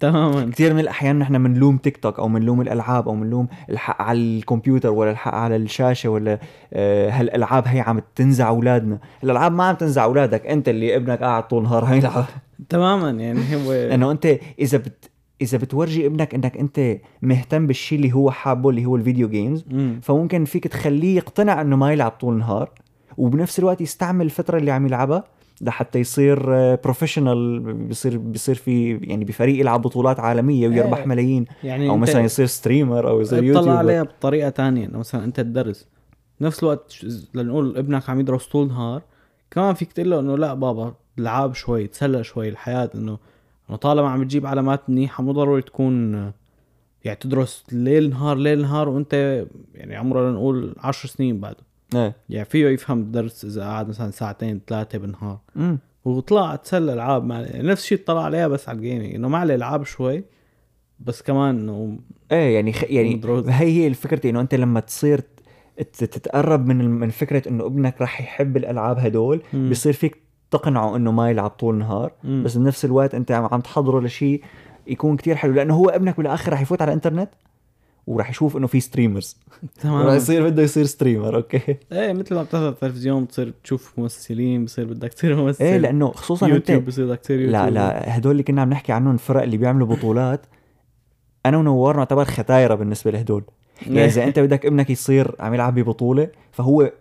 تماما. كثير من الأحيان نحن بنلوم تيك توك أو بنلوم الألعاب أو بنلوم الحق على الكمبيوتر ولا الحق على الشاشة ولا آه، هالألعاب هي عم تنزع أولادنا. الألعاب ما عم تنزع أولادك أنت اللي ابنك قاعد طول النهار عم يلعب تماما يعني هو لأنه أنت إذا بت إذا بتورجي ابنك إنك أنت مهتم بالشيء اللي هو حابه اللي هو الفيديو جيمز مم. فممكن فيك تخليه يقتنع إنه ما يلعب طول النهار وبنفس الوقت يستعمل الفترة اللي عم يلعبها لحتى يصير professional بيصير بيصير في يعني بفريق يلعب بطولات عالمية ويربح إيه. ملايين. يعني أو مثلا يصير streamer أو يصير YouTuber عليها بطريقة تانية. انه مثلا أنت الدرس نفس الوقت لنقول ابنك عم يدرس طول النهار كمان فيك تقول له إنه لا بابا العاب شوي تسلى شوي الحياة إنه إنه طالما عم بتجيب علامات منيحة مو ضروري تكون آه، يعني تدرس ليل نهار ليل نهار وأنت يعني عمره لنقول عشر سنين بعده. إيه يعني فيه يفهم الدرس إذا قعد مثلا ساعتين ثلاثة بالنهار امم وطلع تسلى ألعاب مع نفس الشيء طلع عليها بس على الجيمنج إنه مع الألعاب شوي بس كمان إنه إيه يعني خ... يعني مدروس. هي هي الفكرة إنه أنت لما تصير تتقرب من من فكرة إنه ابنك راح يحب الألعاب هدول مم. بيصير فيك تقنعه إنه ما يلعب طول النهار مم. بس بنفس الوقت أنت عم عم تحضره لشيء يكون كتير حلو لأنه هو ابنك بالآخر راح يفوت على الإنترنت وراح يشوف إنه في streamers راح تمام يصير بده يصير streamer okay. إيه مثل ما بتحضر التلفزيون بتصير تشوف ممثلين بصير بدك تصير ممثل. إيه لأنه خصوصا يوتيوب بصير بدك تصير يوتيوب. لا لا هدول اللي كنا عم نحكي عنهم الفرق اللي بيعملوا بطولات أنا ونوار نعتبر ختايرة بالنسبة لهدول. يعني إذا أنت بدك ابنك يصير عم يلعب ببطولة فهو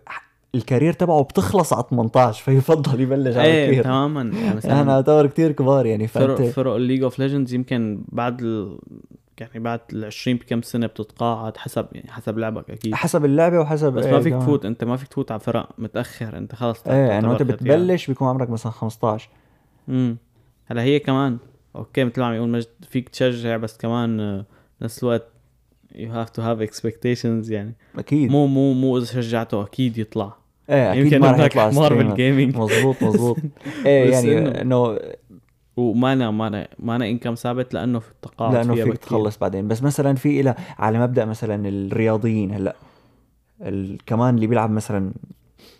ال career تبعه بتخلص على 18 فيفضل يبلش على إيه كثير تماما. يعني أنا مثلا اعتبر كثير كبار يعني فرق فانت فرق الـ League of Legends يمكن بعد ال... يعني بعد ال 20 بكم سنة بتتقاعد حسب يعني حسب لعبك أكيد. حسب اللعبة وحسب بس إيه ما فيك كمان. تفوت أنت ما فيك تفوت على فرق متأخر أنت خلص إيه انه أنت. بتبلش بيكون عمرك مثلا 15 امم هلا هي كمان أوكي مثل ما عم يقول مجد فيك تشجع بس كمان آه، نفس الوقت you have to have expectations يعني أكيد. مو مو مو إذا شجعته أكيد يطلع. إيه أكيد يمكن ما رح يطلع حمار streamer بال gaming مزبوط مزبوط إيه يعني إنه ومانا مانا مانا انكم ثابت لأنه في التقاعد لأنه فيها فيك بكتير. تخلص بعدين بس مثلا في إلى على مبدأ مثلا الرياضيين هلأ. كمان اللي بيلعب مثلا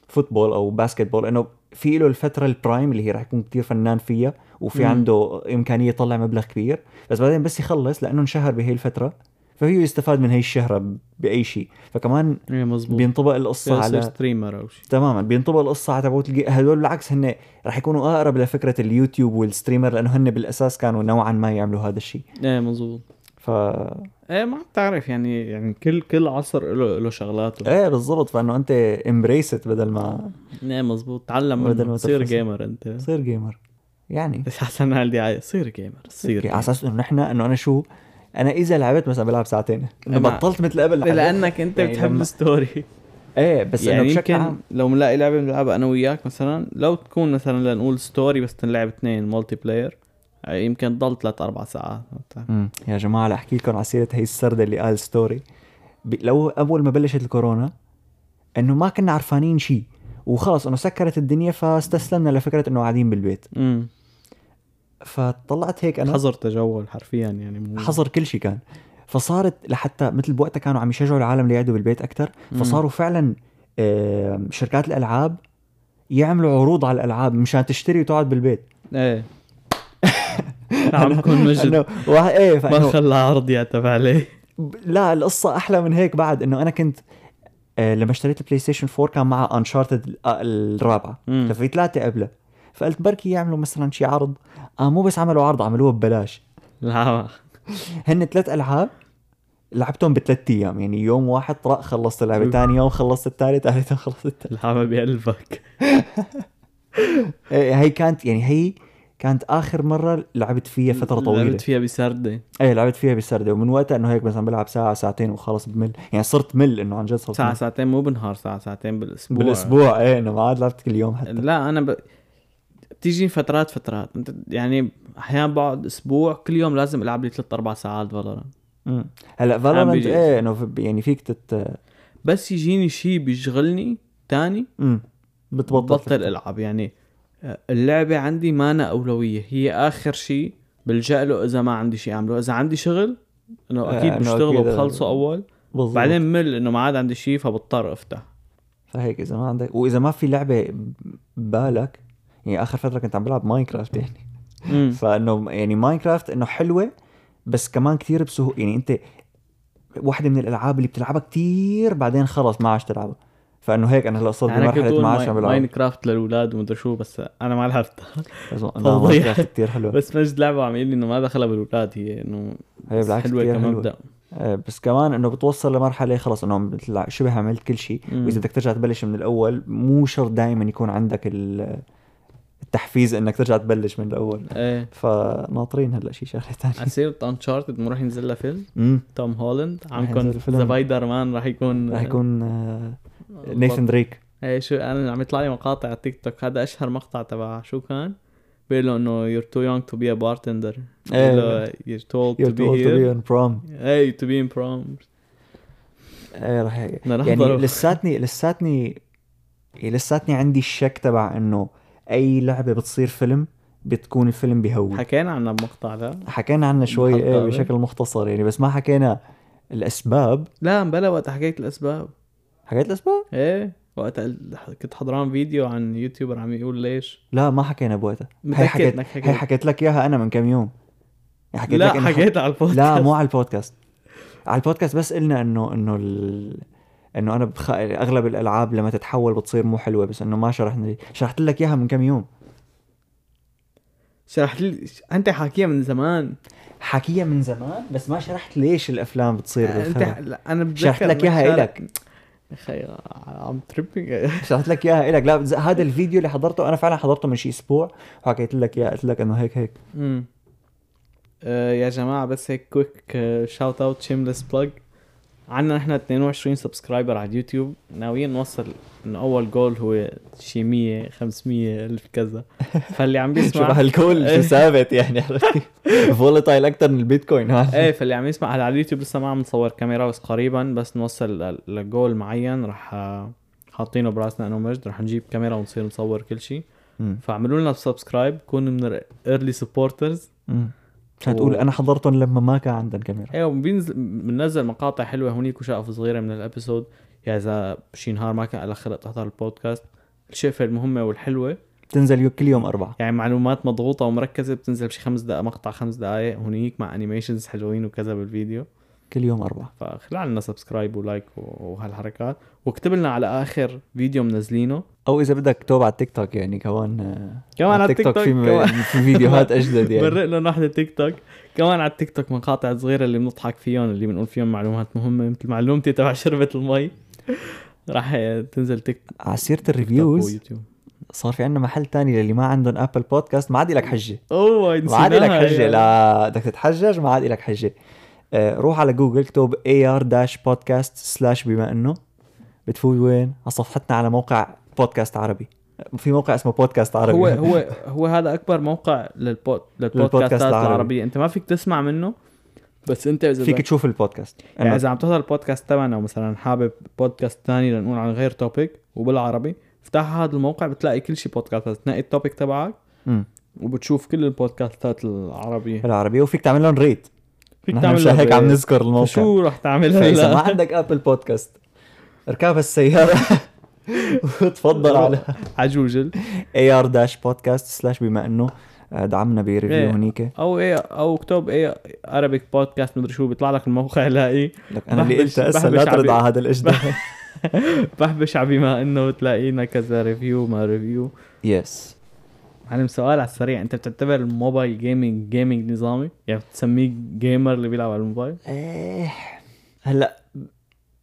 فوتبول أو باسكتبول إنه في له الفترة البرايم اللي هي راح يكون كتير فنان فيها وفي. عنده إمكانية يطلع مبلغ كبير بس بعدين بس يخلص لأنه انشهر بهي الفترة فهو يستفاد من هي الشهرة بأي شيء. فكمان مزبوط بينطبق القصة على ستريمر أو شيء. تماما بينطبق القصة على تبعوت. هدول بالعكس هن راح يكونوا أقرب لفكرة اليوتيوب وال streamer لأنه هن بالأساس كانوا نوعا ما يعملوا هذا الشيء. إيه مزبوط ف إيه ما بتعرف يعني يعني كل كل عصر له له شغلاته. إيه بالضبط. فإنه أنت embrace it بدل ما إيه مزبوط تعلم بدل ما تصير. gamer أنت. تصير gamer يعني. بس حسن عايز. صير جيمر صير على أساس إنه نحن إنه أنا شو أنا إذا لعبت مثلا بلعب ساعتين. إنه بطلت مثل قبل لأنك أنت يعني بتحب لما- ال story إيه بس إنه يعني بشكل يمكن عام. لو بنلاقي لعبة بنلعبها أنا وياك مثلا لو تكون مثلا لنقول story بس تنلعب اثنين multiplayer يمكن تضل ثلاث أربع ساعات. مم. يا جماعة لاحكي لكم على سيره هي السردة اللي قال story. لو اول ما بلشت الكورونا إنه ما كنا عرفانين شيء وخلص إنه سكرت الدنيا فاستسلمنا لفكرة إنه قاعدين بالبيت. امم فطلعت هيك أنا. حظر تجول حرفيا يعني مو حظر كل شيء كان. فصارت لحتى مثل بوقتها كانوا عم يشجعوا العالم ليقعدوا بالبيت أكثر مم. فصاروا فعلا آه، شركات الألعاب يعملوا عروض على الألعاب مشان تشتري وتقعد بالبيت. إيه. عم كون مجد إيه ما خلى عرض يعتب عليه. لا القصة أحلى من هيك بعد إنه أنا كنت آه، لما اشتريت ال PlayStation 4 كان معها Uncharted الرابعة. مم. ففي ثلاثة قبلها فقلت بركي يعملوا مثلا شي عرض. آه مو بس عملوا عرض عملوه ببلاش. لا. هن ثلاث ألعاب لعبتهم بثلاث أيام. يعني يوم واحد طرق خلصت اللعبة. ثاني يوم خلصت الثالث ثالث يوم خلصت الثالث. الحما بقلبك إيه، هي كانت يعني هي كانت آخر مرة لعبت فيها فترة طويلة. لعبت فيها بسردة. إيه لعبت فيها بسردة. ومن وقتها إنه هيك مثلا بلعب ساعة ساعتين وخلص بمل. يعني صرت مل إنه عن جد صرت ساعة مل. ساعتين مو بالنهار ساعة ساعتين بالأسبوع. بالأسبوع. إيه إنه ما عاد لعبت كل يوم حتى. لا أنا ب... بتيجي فترات فترات. انت يعني أحيانا بقعد أسبوع كل يوم لازم ألعب لي ثلاث أربع ساعات فالورانت. مم. هلا فالورنت إيه إنه يعني فيك تت بس يجيني شيء بيشغلني تاني مم. بتبطل بطل ألعب. يعني آه، اللعبة عندي ما أنا أولوية. هي آخر شيء بلجأ له إذا ما عندي شيء أعمله. إذا عندي شغل إنه آه، إنه بشتغله أكيد، آه، بخلصه أول. بالضبط. بعدين مل إنه ما عاد عندي شيء فبضطر أفتح. فهيك إذا ما عندك وإذا ما في لعبة ببالك يعني آخر فترة كنت عم بلعب Minecraft يعني. مم. فإنه يعني Minecraft إنه حلوة بس كمان كثير بسهوله يعني أنت واحدة من الألعاب اللي بتلعبها كثير بعدين خلص ما عادش تلعبها. فإنه هيك أنا هلا صرت بمرحلة ما عادش عم بلعب Minecraft للأولاد ومدري شو بس أنا ما لعبتها تضيع. Minecraft كثير حلوة. بس مجد لعبة عم يقول لي إنه ما دخلها بالأولاد هي إنه هي بالعكس حلوة كمبدأ آه، بس كمان إنه بتوصل لمرحلة خلص إنه مثل شبه عملت كل شيء. وإذا بدك ترجع تبلش من الأول مو شرط دائما يكون عندك ال تحفيز إنك ترجع تبلش من الأول. إيه. فناطرين هلا شي شغلة ثانية على سيرة Uncharted راح ينزل لها فيلم. توم هولاند رح عمكم. سبايدر مان راح يكون رح يكون آه، نيثن دريك إيه شو أنا عم يطلع لي مقاطع على تيك توك هذا أشهر مقطع تبع شو كان؟ بيقول له إنه too young to be a bartender. إيه. بيقول له be told to be here. on prom. hey to be in prom. إيه رح يعني. لساتني لساتني لساتني عندي الشك تبع إنه أي لعبة بتصير فيلم بتكون الفيلم بهوي حكينا عنها بمقطع لا حكينا عنها شوي قبل. بشكل مختصر يعني بس ما حكينا الأسباب. لا بلا وقت حكيت الأسباب. حكيت الأسباب؟ إيه وقت كنت حضران فيديو عن يوتيوبر عم يقول ليش. لا ما حكينا بوقتها. هي حكيت إنك حكيت. هي حكيت لك إياها أنا من كم يوم. حكيت لك لا إنه حكيت على البودكاست. لا مو على البودكاست. على البودكاست بس قلنا انه إنه ال... إنه أنا بخ... أغلب الألعاب لما تتحول بتصير مو حلوة بس إنه ما شرحنا لي شرحت لك إياها من كم يوم. شرحت لي أنت حاكيها من زمان. حكيها من زمان؟ بس ما شرحت ليش الأفلام بتصير أنت بالخرا لا أنا بتذكر شرحت لك إياها إلك. يا أخي عم tripping شرحت لك إياها إلك. لا هذا الفيديو اللي حضرته أنا فعلا حضرته من شي أسبوع وحكيت لك إياه قلت لك إنه هيك هيك. امم آه يا جماعة بس هيك quick shout out shameless plug عندنا نحن 22 subscriber على اليوتيوب ناويين نوصل انه أول جول هو شي 100 500 ألف كذا. فاللي عم شو بيسمع هالكل شو ثابت يعني؟ volatile أكثر من البيتكوين إيه فاللي عم يسمع على اليوتيوب لسه ما عم نصور كاميرا بس قريبا بس نوصل لجول معين. رح آه، حاطينه براسنا إنه مجد. رح نجيب كاميرا ونصير نصور كل شيء. فاعملوا لنا subscribe كونوا من ال early supporters عشان و- تقول أنا حضرتهم لما ما كان عندنا كاميرا. أيوه بينزل بننزل مقاطع حلوة هونيك وشقف صغيرة من ال episode. يا إذا شي نهار ما كان لك خلق تحضر البودكاست. الشقفه المهمة والحلوة. بتنزل كل يوم أربعة. يعني معلومات مضغوطة ومركزة بتنزل بشي خمس دقائق مقطع خمس دقائق هونيك مع animations حلوين وكذا بالفيديو. كل يوم أربعة. فخلع لنا subscribe و like وهالحركات. واكتب لنا على آخر فيديو منزلينه. أو إذا بدك توب على التيك توك يعني كمان آه، كمان على التيك توك في. في فيديوهات أجدد يعني. برق لنا واحدة تيك توك كمان على التيك توك مقاطع صغيرة اللي بنضحك فيهم اللي بنقول فيهم معلومات مهمة. مثل معلومتي تبع شربة المي. راح تنزل تيك على سيرة TikTok ال reviews صار في عندنا محل تاني للي ما عندهم Apple Podcast ما عاد لك حجة. أوه ما عاد لك حجة. لا بدك تتحجج ما عاد لك حجة. آه، روح على جوجل اكتب ar dash podcast slash بما إنه. بتفوت وين؟ على صفحتنا على موقع بودكاست عربي. في موقع اسمه بودكاست عربي. هو هو هو هذا أكبر موقع للبود للبودكاست للبودكاستات العربي. العربية. أنت ما فيك تسمع منه بس أنت إذا فيك تشوف البودكاست. يعني إذا عم تحضر البودكاست تبعنا ومثلا حابب بودكاست تاني لنقول عن غير topic وبالعربي افتح هذا الموقع بتلاقي كل شيء بودكاستات تنقي ال topic تبعك. وبتشوف كل البودكاستات العربية. العربية. وفيك تعمل لهم ريت فيك تعمل مشان هيك عم. نذكر الموقع. شو رح تعمل فإذا ما هلا عندك ابل بودكاست اركب السيارة وتفضل على على جوجل ar داش بودكاست سلاش بما إنه آه، دعمنا بريفيو إيه. هنيك أو إيه أو اكتب إيه عربيك بودكاست مدري شو بيطلع لك الموقع لاقي لك أنا اللي قلت هسه لا ترد على هذا الاجداء بحبش على بما إنه تلاقينا كذا ريفيو ما ريفيو yes معلم سؤال على السريع. انت بتعتبر الموبايل gaming gaming نظامي؟ يعني بتسميه gamer اللي بيلعب على الموبايل؟ إيه هلا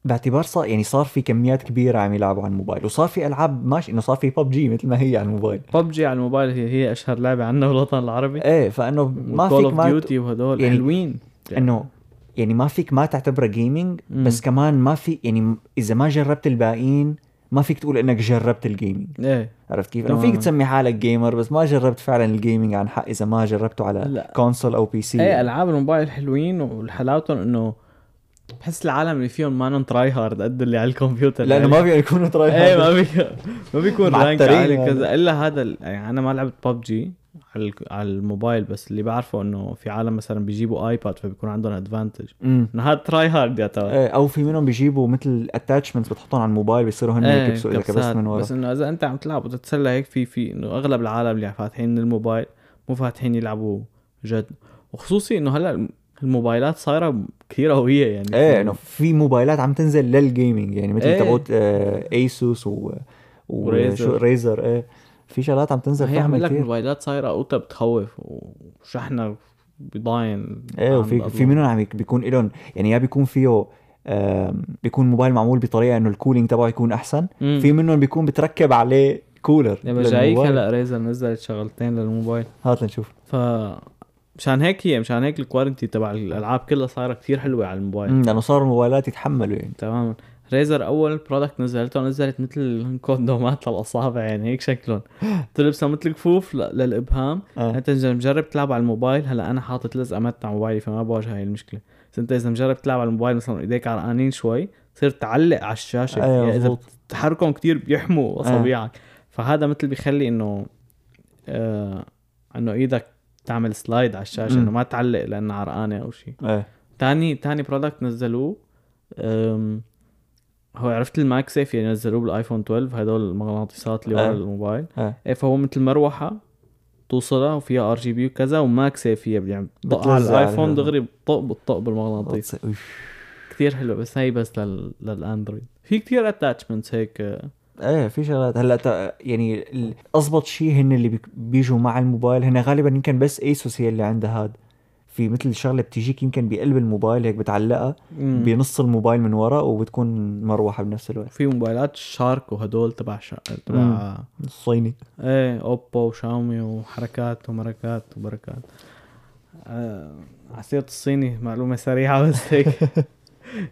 باعتبار صار يعني صار في كميات كبيرة عم يلعبوا على الموبايل وصار في ألعاب ماشي إنه صار في ببجي مثل ما هي على الموبايل. ببجي على الموبايل هي, هي أشهر لعبة عندنا بالوطن العربي. إيه فإنه ما فيك ما Duty وهدول يعني حلوين. إنه يعني ما فيك ما تعتبرها gaming. بس كمان ما في يعني إذا ما جربت الباقيين ما فيك تقول إنك جربت ال gaming إيه عرفت كيف؟ إنه تماماً. فيك تسمي حالك gamer بس ما جربت فعلا ال gaming عن حق إذا ما جربته على هلا. console أو PC إيه ألعاب الموبايل حلوين وحلاوتهم إنه بحس العالم اللي فيهم مانن try hard قد اللي على الكمبيوتر لأنه ما فيهم يكونوا try إيه ما بي ما بيكون rank عالي يعني. كذا إلا هذا يعني أنا ما لعبت ببجي على الموبايل بس اللي بعرفه إنه في عالم مثلا بيجيبوا iPad فبيكون عندهم advantage انه هذا try hard يعتبر إيه أو في منهم بيجيبوا مثل attachments بتحطهم على الموبايل بيصيروا هن هيك يكبسوا اذا كبست كبسات. من ورا. بس إنه إذا أنت عم تلعب وتتسلى هيك في في إنه أغلب العالم اللي فاتحين الموبايل مو فاتحين يلعبوا جد. وخصوصي إنه هلأ الموبايلات صايرة كثير قوية يعني. إيه إنه في موبايلات عم تنزل لل gaming يعني مثل إيه. تبعت آه Asus و و Razer. Razer إيه. في شغلات عم تنزل هي عم لك كثير موبايلات صايرة قوتها بتخوف وشحنها بضاين إيه وفي. في منهم عم يك- بيكون لهم يعني يا بيكون فيه بيكون موبايل معمول بطريقة إنه ال cooling تبعه يكون أحسن. مم. في منهم بيكون بتركب عليه كولر يا جايك. هلا Razer نزلت شغلتين للموبايل. هات لنشوف. ف مشان هيك هي مشان هيك ال quality تبع الألعاب كلها صايرة كتير حلوة على الموبايل. لأنه صار الموبايلات يتحملوا يعني. تماما. Razer أول product نزلته نزلت مثل كوندومات للاصابع يعني هيك شكلهم. تلبسها مثل كفوف للإبهام. آه. إنت إذا مجرب تلعب على الموبايل هلا أنا حاطط لزقه matte على موبايلي فما بواجه هاي المشكلة. بس إنت إذا مجرب تلعب على الموبايل مثلا إيديك عرقانين شوي تصير تعلق على الشاشة. أيوه يعني إذا تحركهم كتير بيحموا أصابعك. فهذا مثل بيخلي إنه آه إنه إيدك تعمل slide على الشاشة. إنه ما تعلق لأنها عرقانة أو شيء إيه. تاني تاني product نزلوه هو عرفت ال MagSafe يعني نزلوه بالآيفون 12 هدول المغناطيسات اللي ورا آه. الموبايل. إيه فهو مثل مروحه توصلها وفيها RGB وكذا و MagSafe هي يعني بتطق على الآيفون. دغري بتطق بتطق بالمغناطيس. كثير حلو بس هي بس لل... للأندرويد. في كثير attachments هيك. إيه في شغلات. هلأ يعني أضبط شيء هن اللي بيجوا مع الموبايل. هن غالبا يمكن بس Asus هي اللي عندها هاد. في مثل شغلة بتجيك يمكن بقلب الموبايل هيك بتعلقها. بنص الموبايل من ورا وبتكون مروحة بنفس الوقت. في موبايلات Shark وهدول تبع شا... تبع. الصيني إيه أوبو وشاومي وحركات ومركات وبركات. آه ع سيرة الصيني معلومة سريعة بس هيك.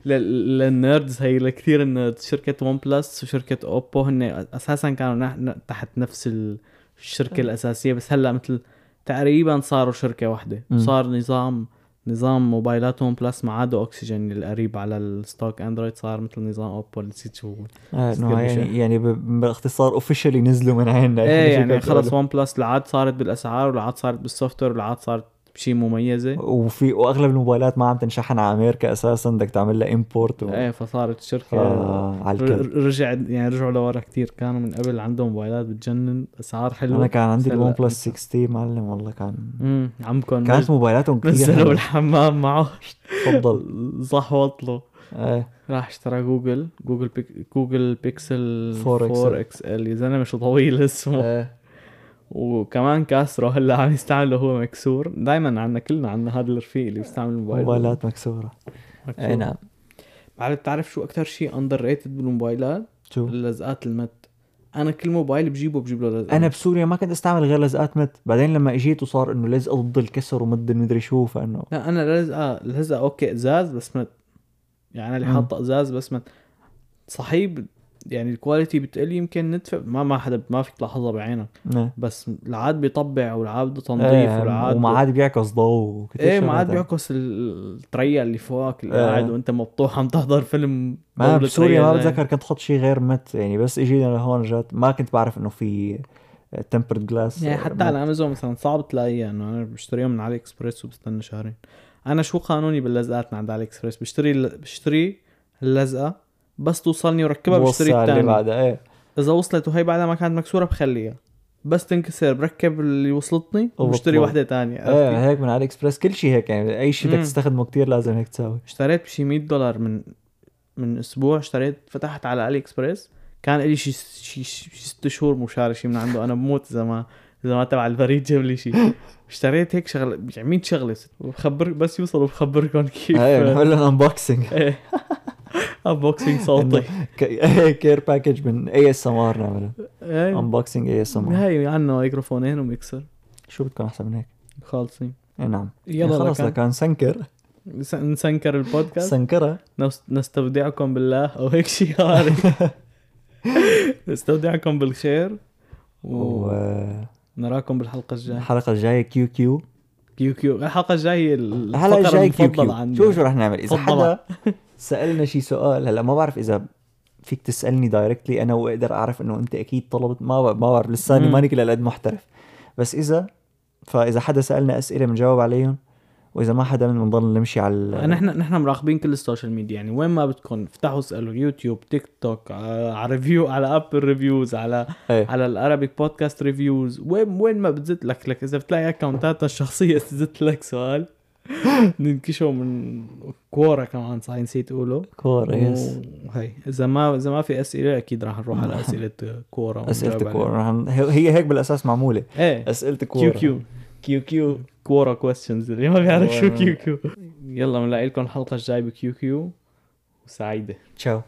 لل- لل nerds هي لكثير ال nerds. شركة OnePlus وشركة أوبو هن أساسا كانوا تحت نفس ال- الشركة الأساسية بس هلأ مثل تقريبا صاروا شركة واحدة مم. صار نظام نظام موبايلات OnePlus ما عدا اوكسجين القريب على ال stock Android صار مثل نظام اوبو اللي نسيت شو. آه بس إنه قبل يعني. يعني باختصار officially نزلوا من عنا إيه يعني خلص OnePlus لعاد صارت بالأسعار ولعاد صارت بال software ولعاد صارت بشي مميزة. وفي وأغلب الموبايلات ما عم تنشحن على أمريكا أساسا بدك تعمل لها import و... إيه فصارت الشركة آه رجع يعني رجعوا لورا كتير. كانوا من قبل عندهم موبايلات بتجنن أسعار حلوة. أنا كان عندي ال OnePlus لسه. 6T معلم والله كان امم عمكم كانت موبايلاتهم كثير نزلوا. الحمام معه. تفضل. زحوط إيه. راح اشترى Google Google Pix Google Pixel 4 4 XL يا زلمة شو طويل اسمه. إيه. وكمان كاسره هلا عم يستعمله هو مكسور. دائما عندنا كلنا عندنا هذا الرفيق اللي بيستعمل الموبايل. موبايلات مكسورة. مكسور. أي نعم. بعرف بتعرف شو أكثر شيء underrated بالموبايلات؟ شو؟ اللزقات ال matte أنا كل موبايل بجيبه بجيب له لزقه أنا بسوريا ما كنت أستعمل غير لزقات matte بعدين لما إجيت وصار إنه لزقه ضد الكسر ومد المدري شو فإنه لا أنا لزقه لزقة أوكي إزاز بس matte يعني أنا اللي. حاطة إزاز بس matte صحيح يعني ال quality بتقل يمكن ندفع ما ما حدا ما فيك تلاحظها بعينك. بس العاد بيطبع والعاد بده تنظيف إيه والعاد وما عاد بيعكس ضوء إيه ما عاد شغلات. بيعكس ال- التريا اللي فوقك اللي إيه. قاعد وأنت مبطوح عم تحضر فيلم ما بسوريا ما. بتذكر كنت أحط شيء غير matte يعني بس اجينا لهون جات ما كنت بعرف إنه في tempered glass يعني حتى على امازون مثلا صعب تلاقيها انه أنا بشتريهم من AliExpress وبستنى شهرين أنا شو قانوني باللزقات من عند AliExpress بشتري بشتري اللزقة بس توصلني وركبها بشتري الثاني بعدها إيه. إذا وصلت وهي بعدها ما كانت مكسورة بخليها. بس تنكسر بركب اللي وصلتني وبشتري وبطلع. وحده تانية. إيه هيك من AliExpress كل شيء هيك يعني أي شيء بدك. تستخدمه كتير لازم هيك تساوي اشتريت بشي 100 دولار من من أسبوع اشتريت فتحت على AliExpress. كان لي شي شي شي ست شهور مشاري شي من عنده. أنا بموت إذا ما إذا ما تبع البريد جاب لي شي. اشتريت هيك شغله يعني 100 شغلة. وبخبر بس يوصلوا بخبركم كيف. إيه بنعمل لهم unboxing unboxing صوتي care package من ASMR نعمله. unboxing ASMR هاي عنا ميكروفونين وميكسر شو بدكم أحسن من هيك؟ خالصين. اي نعم. يلا خلص لكان. لكان سنكر. نس- نسنكر البودكاست. سنكرة. نس- نستودعكم بالله أو هيك شيء نستودعكم بالخير ونراكم بالحلقة الجاية. الجاية Q Q Q Q الحلقة الجاية الحلقة الجاية Q Q عندي شو شو رح نعمل؟ إذا. حدا سألنا شي سؤال. هلا ما بعرف إذا فيك تسألني directly أنا وأقدر أعرف إنه أنت أكيد طلبت. ما ب- ما بعرف لساني. ماني كل هالقد محترف. بس إذا فإذا حدا سألنا أسئلة بنجاوب عليهم وإذا ما حدا بنضل نمشي على نحن نحن مراقبين كل ال social media. يعني وين ما بدكم افتحوا اسألوا. YouTube TikTok آه، على review على Apple reviews على إيه. على ال Arabic podcast reviews وين وين ما بتزت لك لك إذا بتلاقي اكونتاتنا الشخصية تزت لك سؤال. ننكشه من Quora كمان صحيح نسيت أقوله. Quora yes هي إذا ما إذا ما في أسئلة أكيد راح نروح على أسئلة Quora أسئلة. رح- هي هيك بالأساس معمولة. إيه. أسئلة Quora Q Q Q Q Quora questions اللي ما بيعرف شو. Q Q يلا بنلاقي لكم الحلقة الجاية ب Q Q. وسعيدة. تشاو.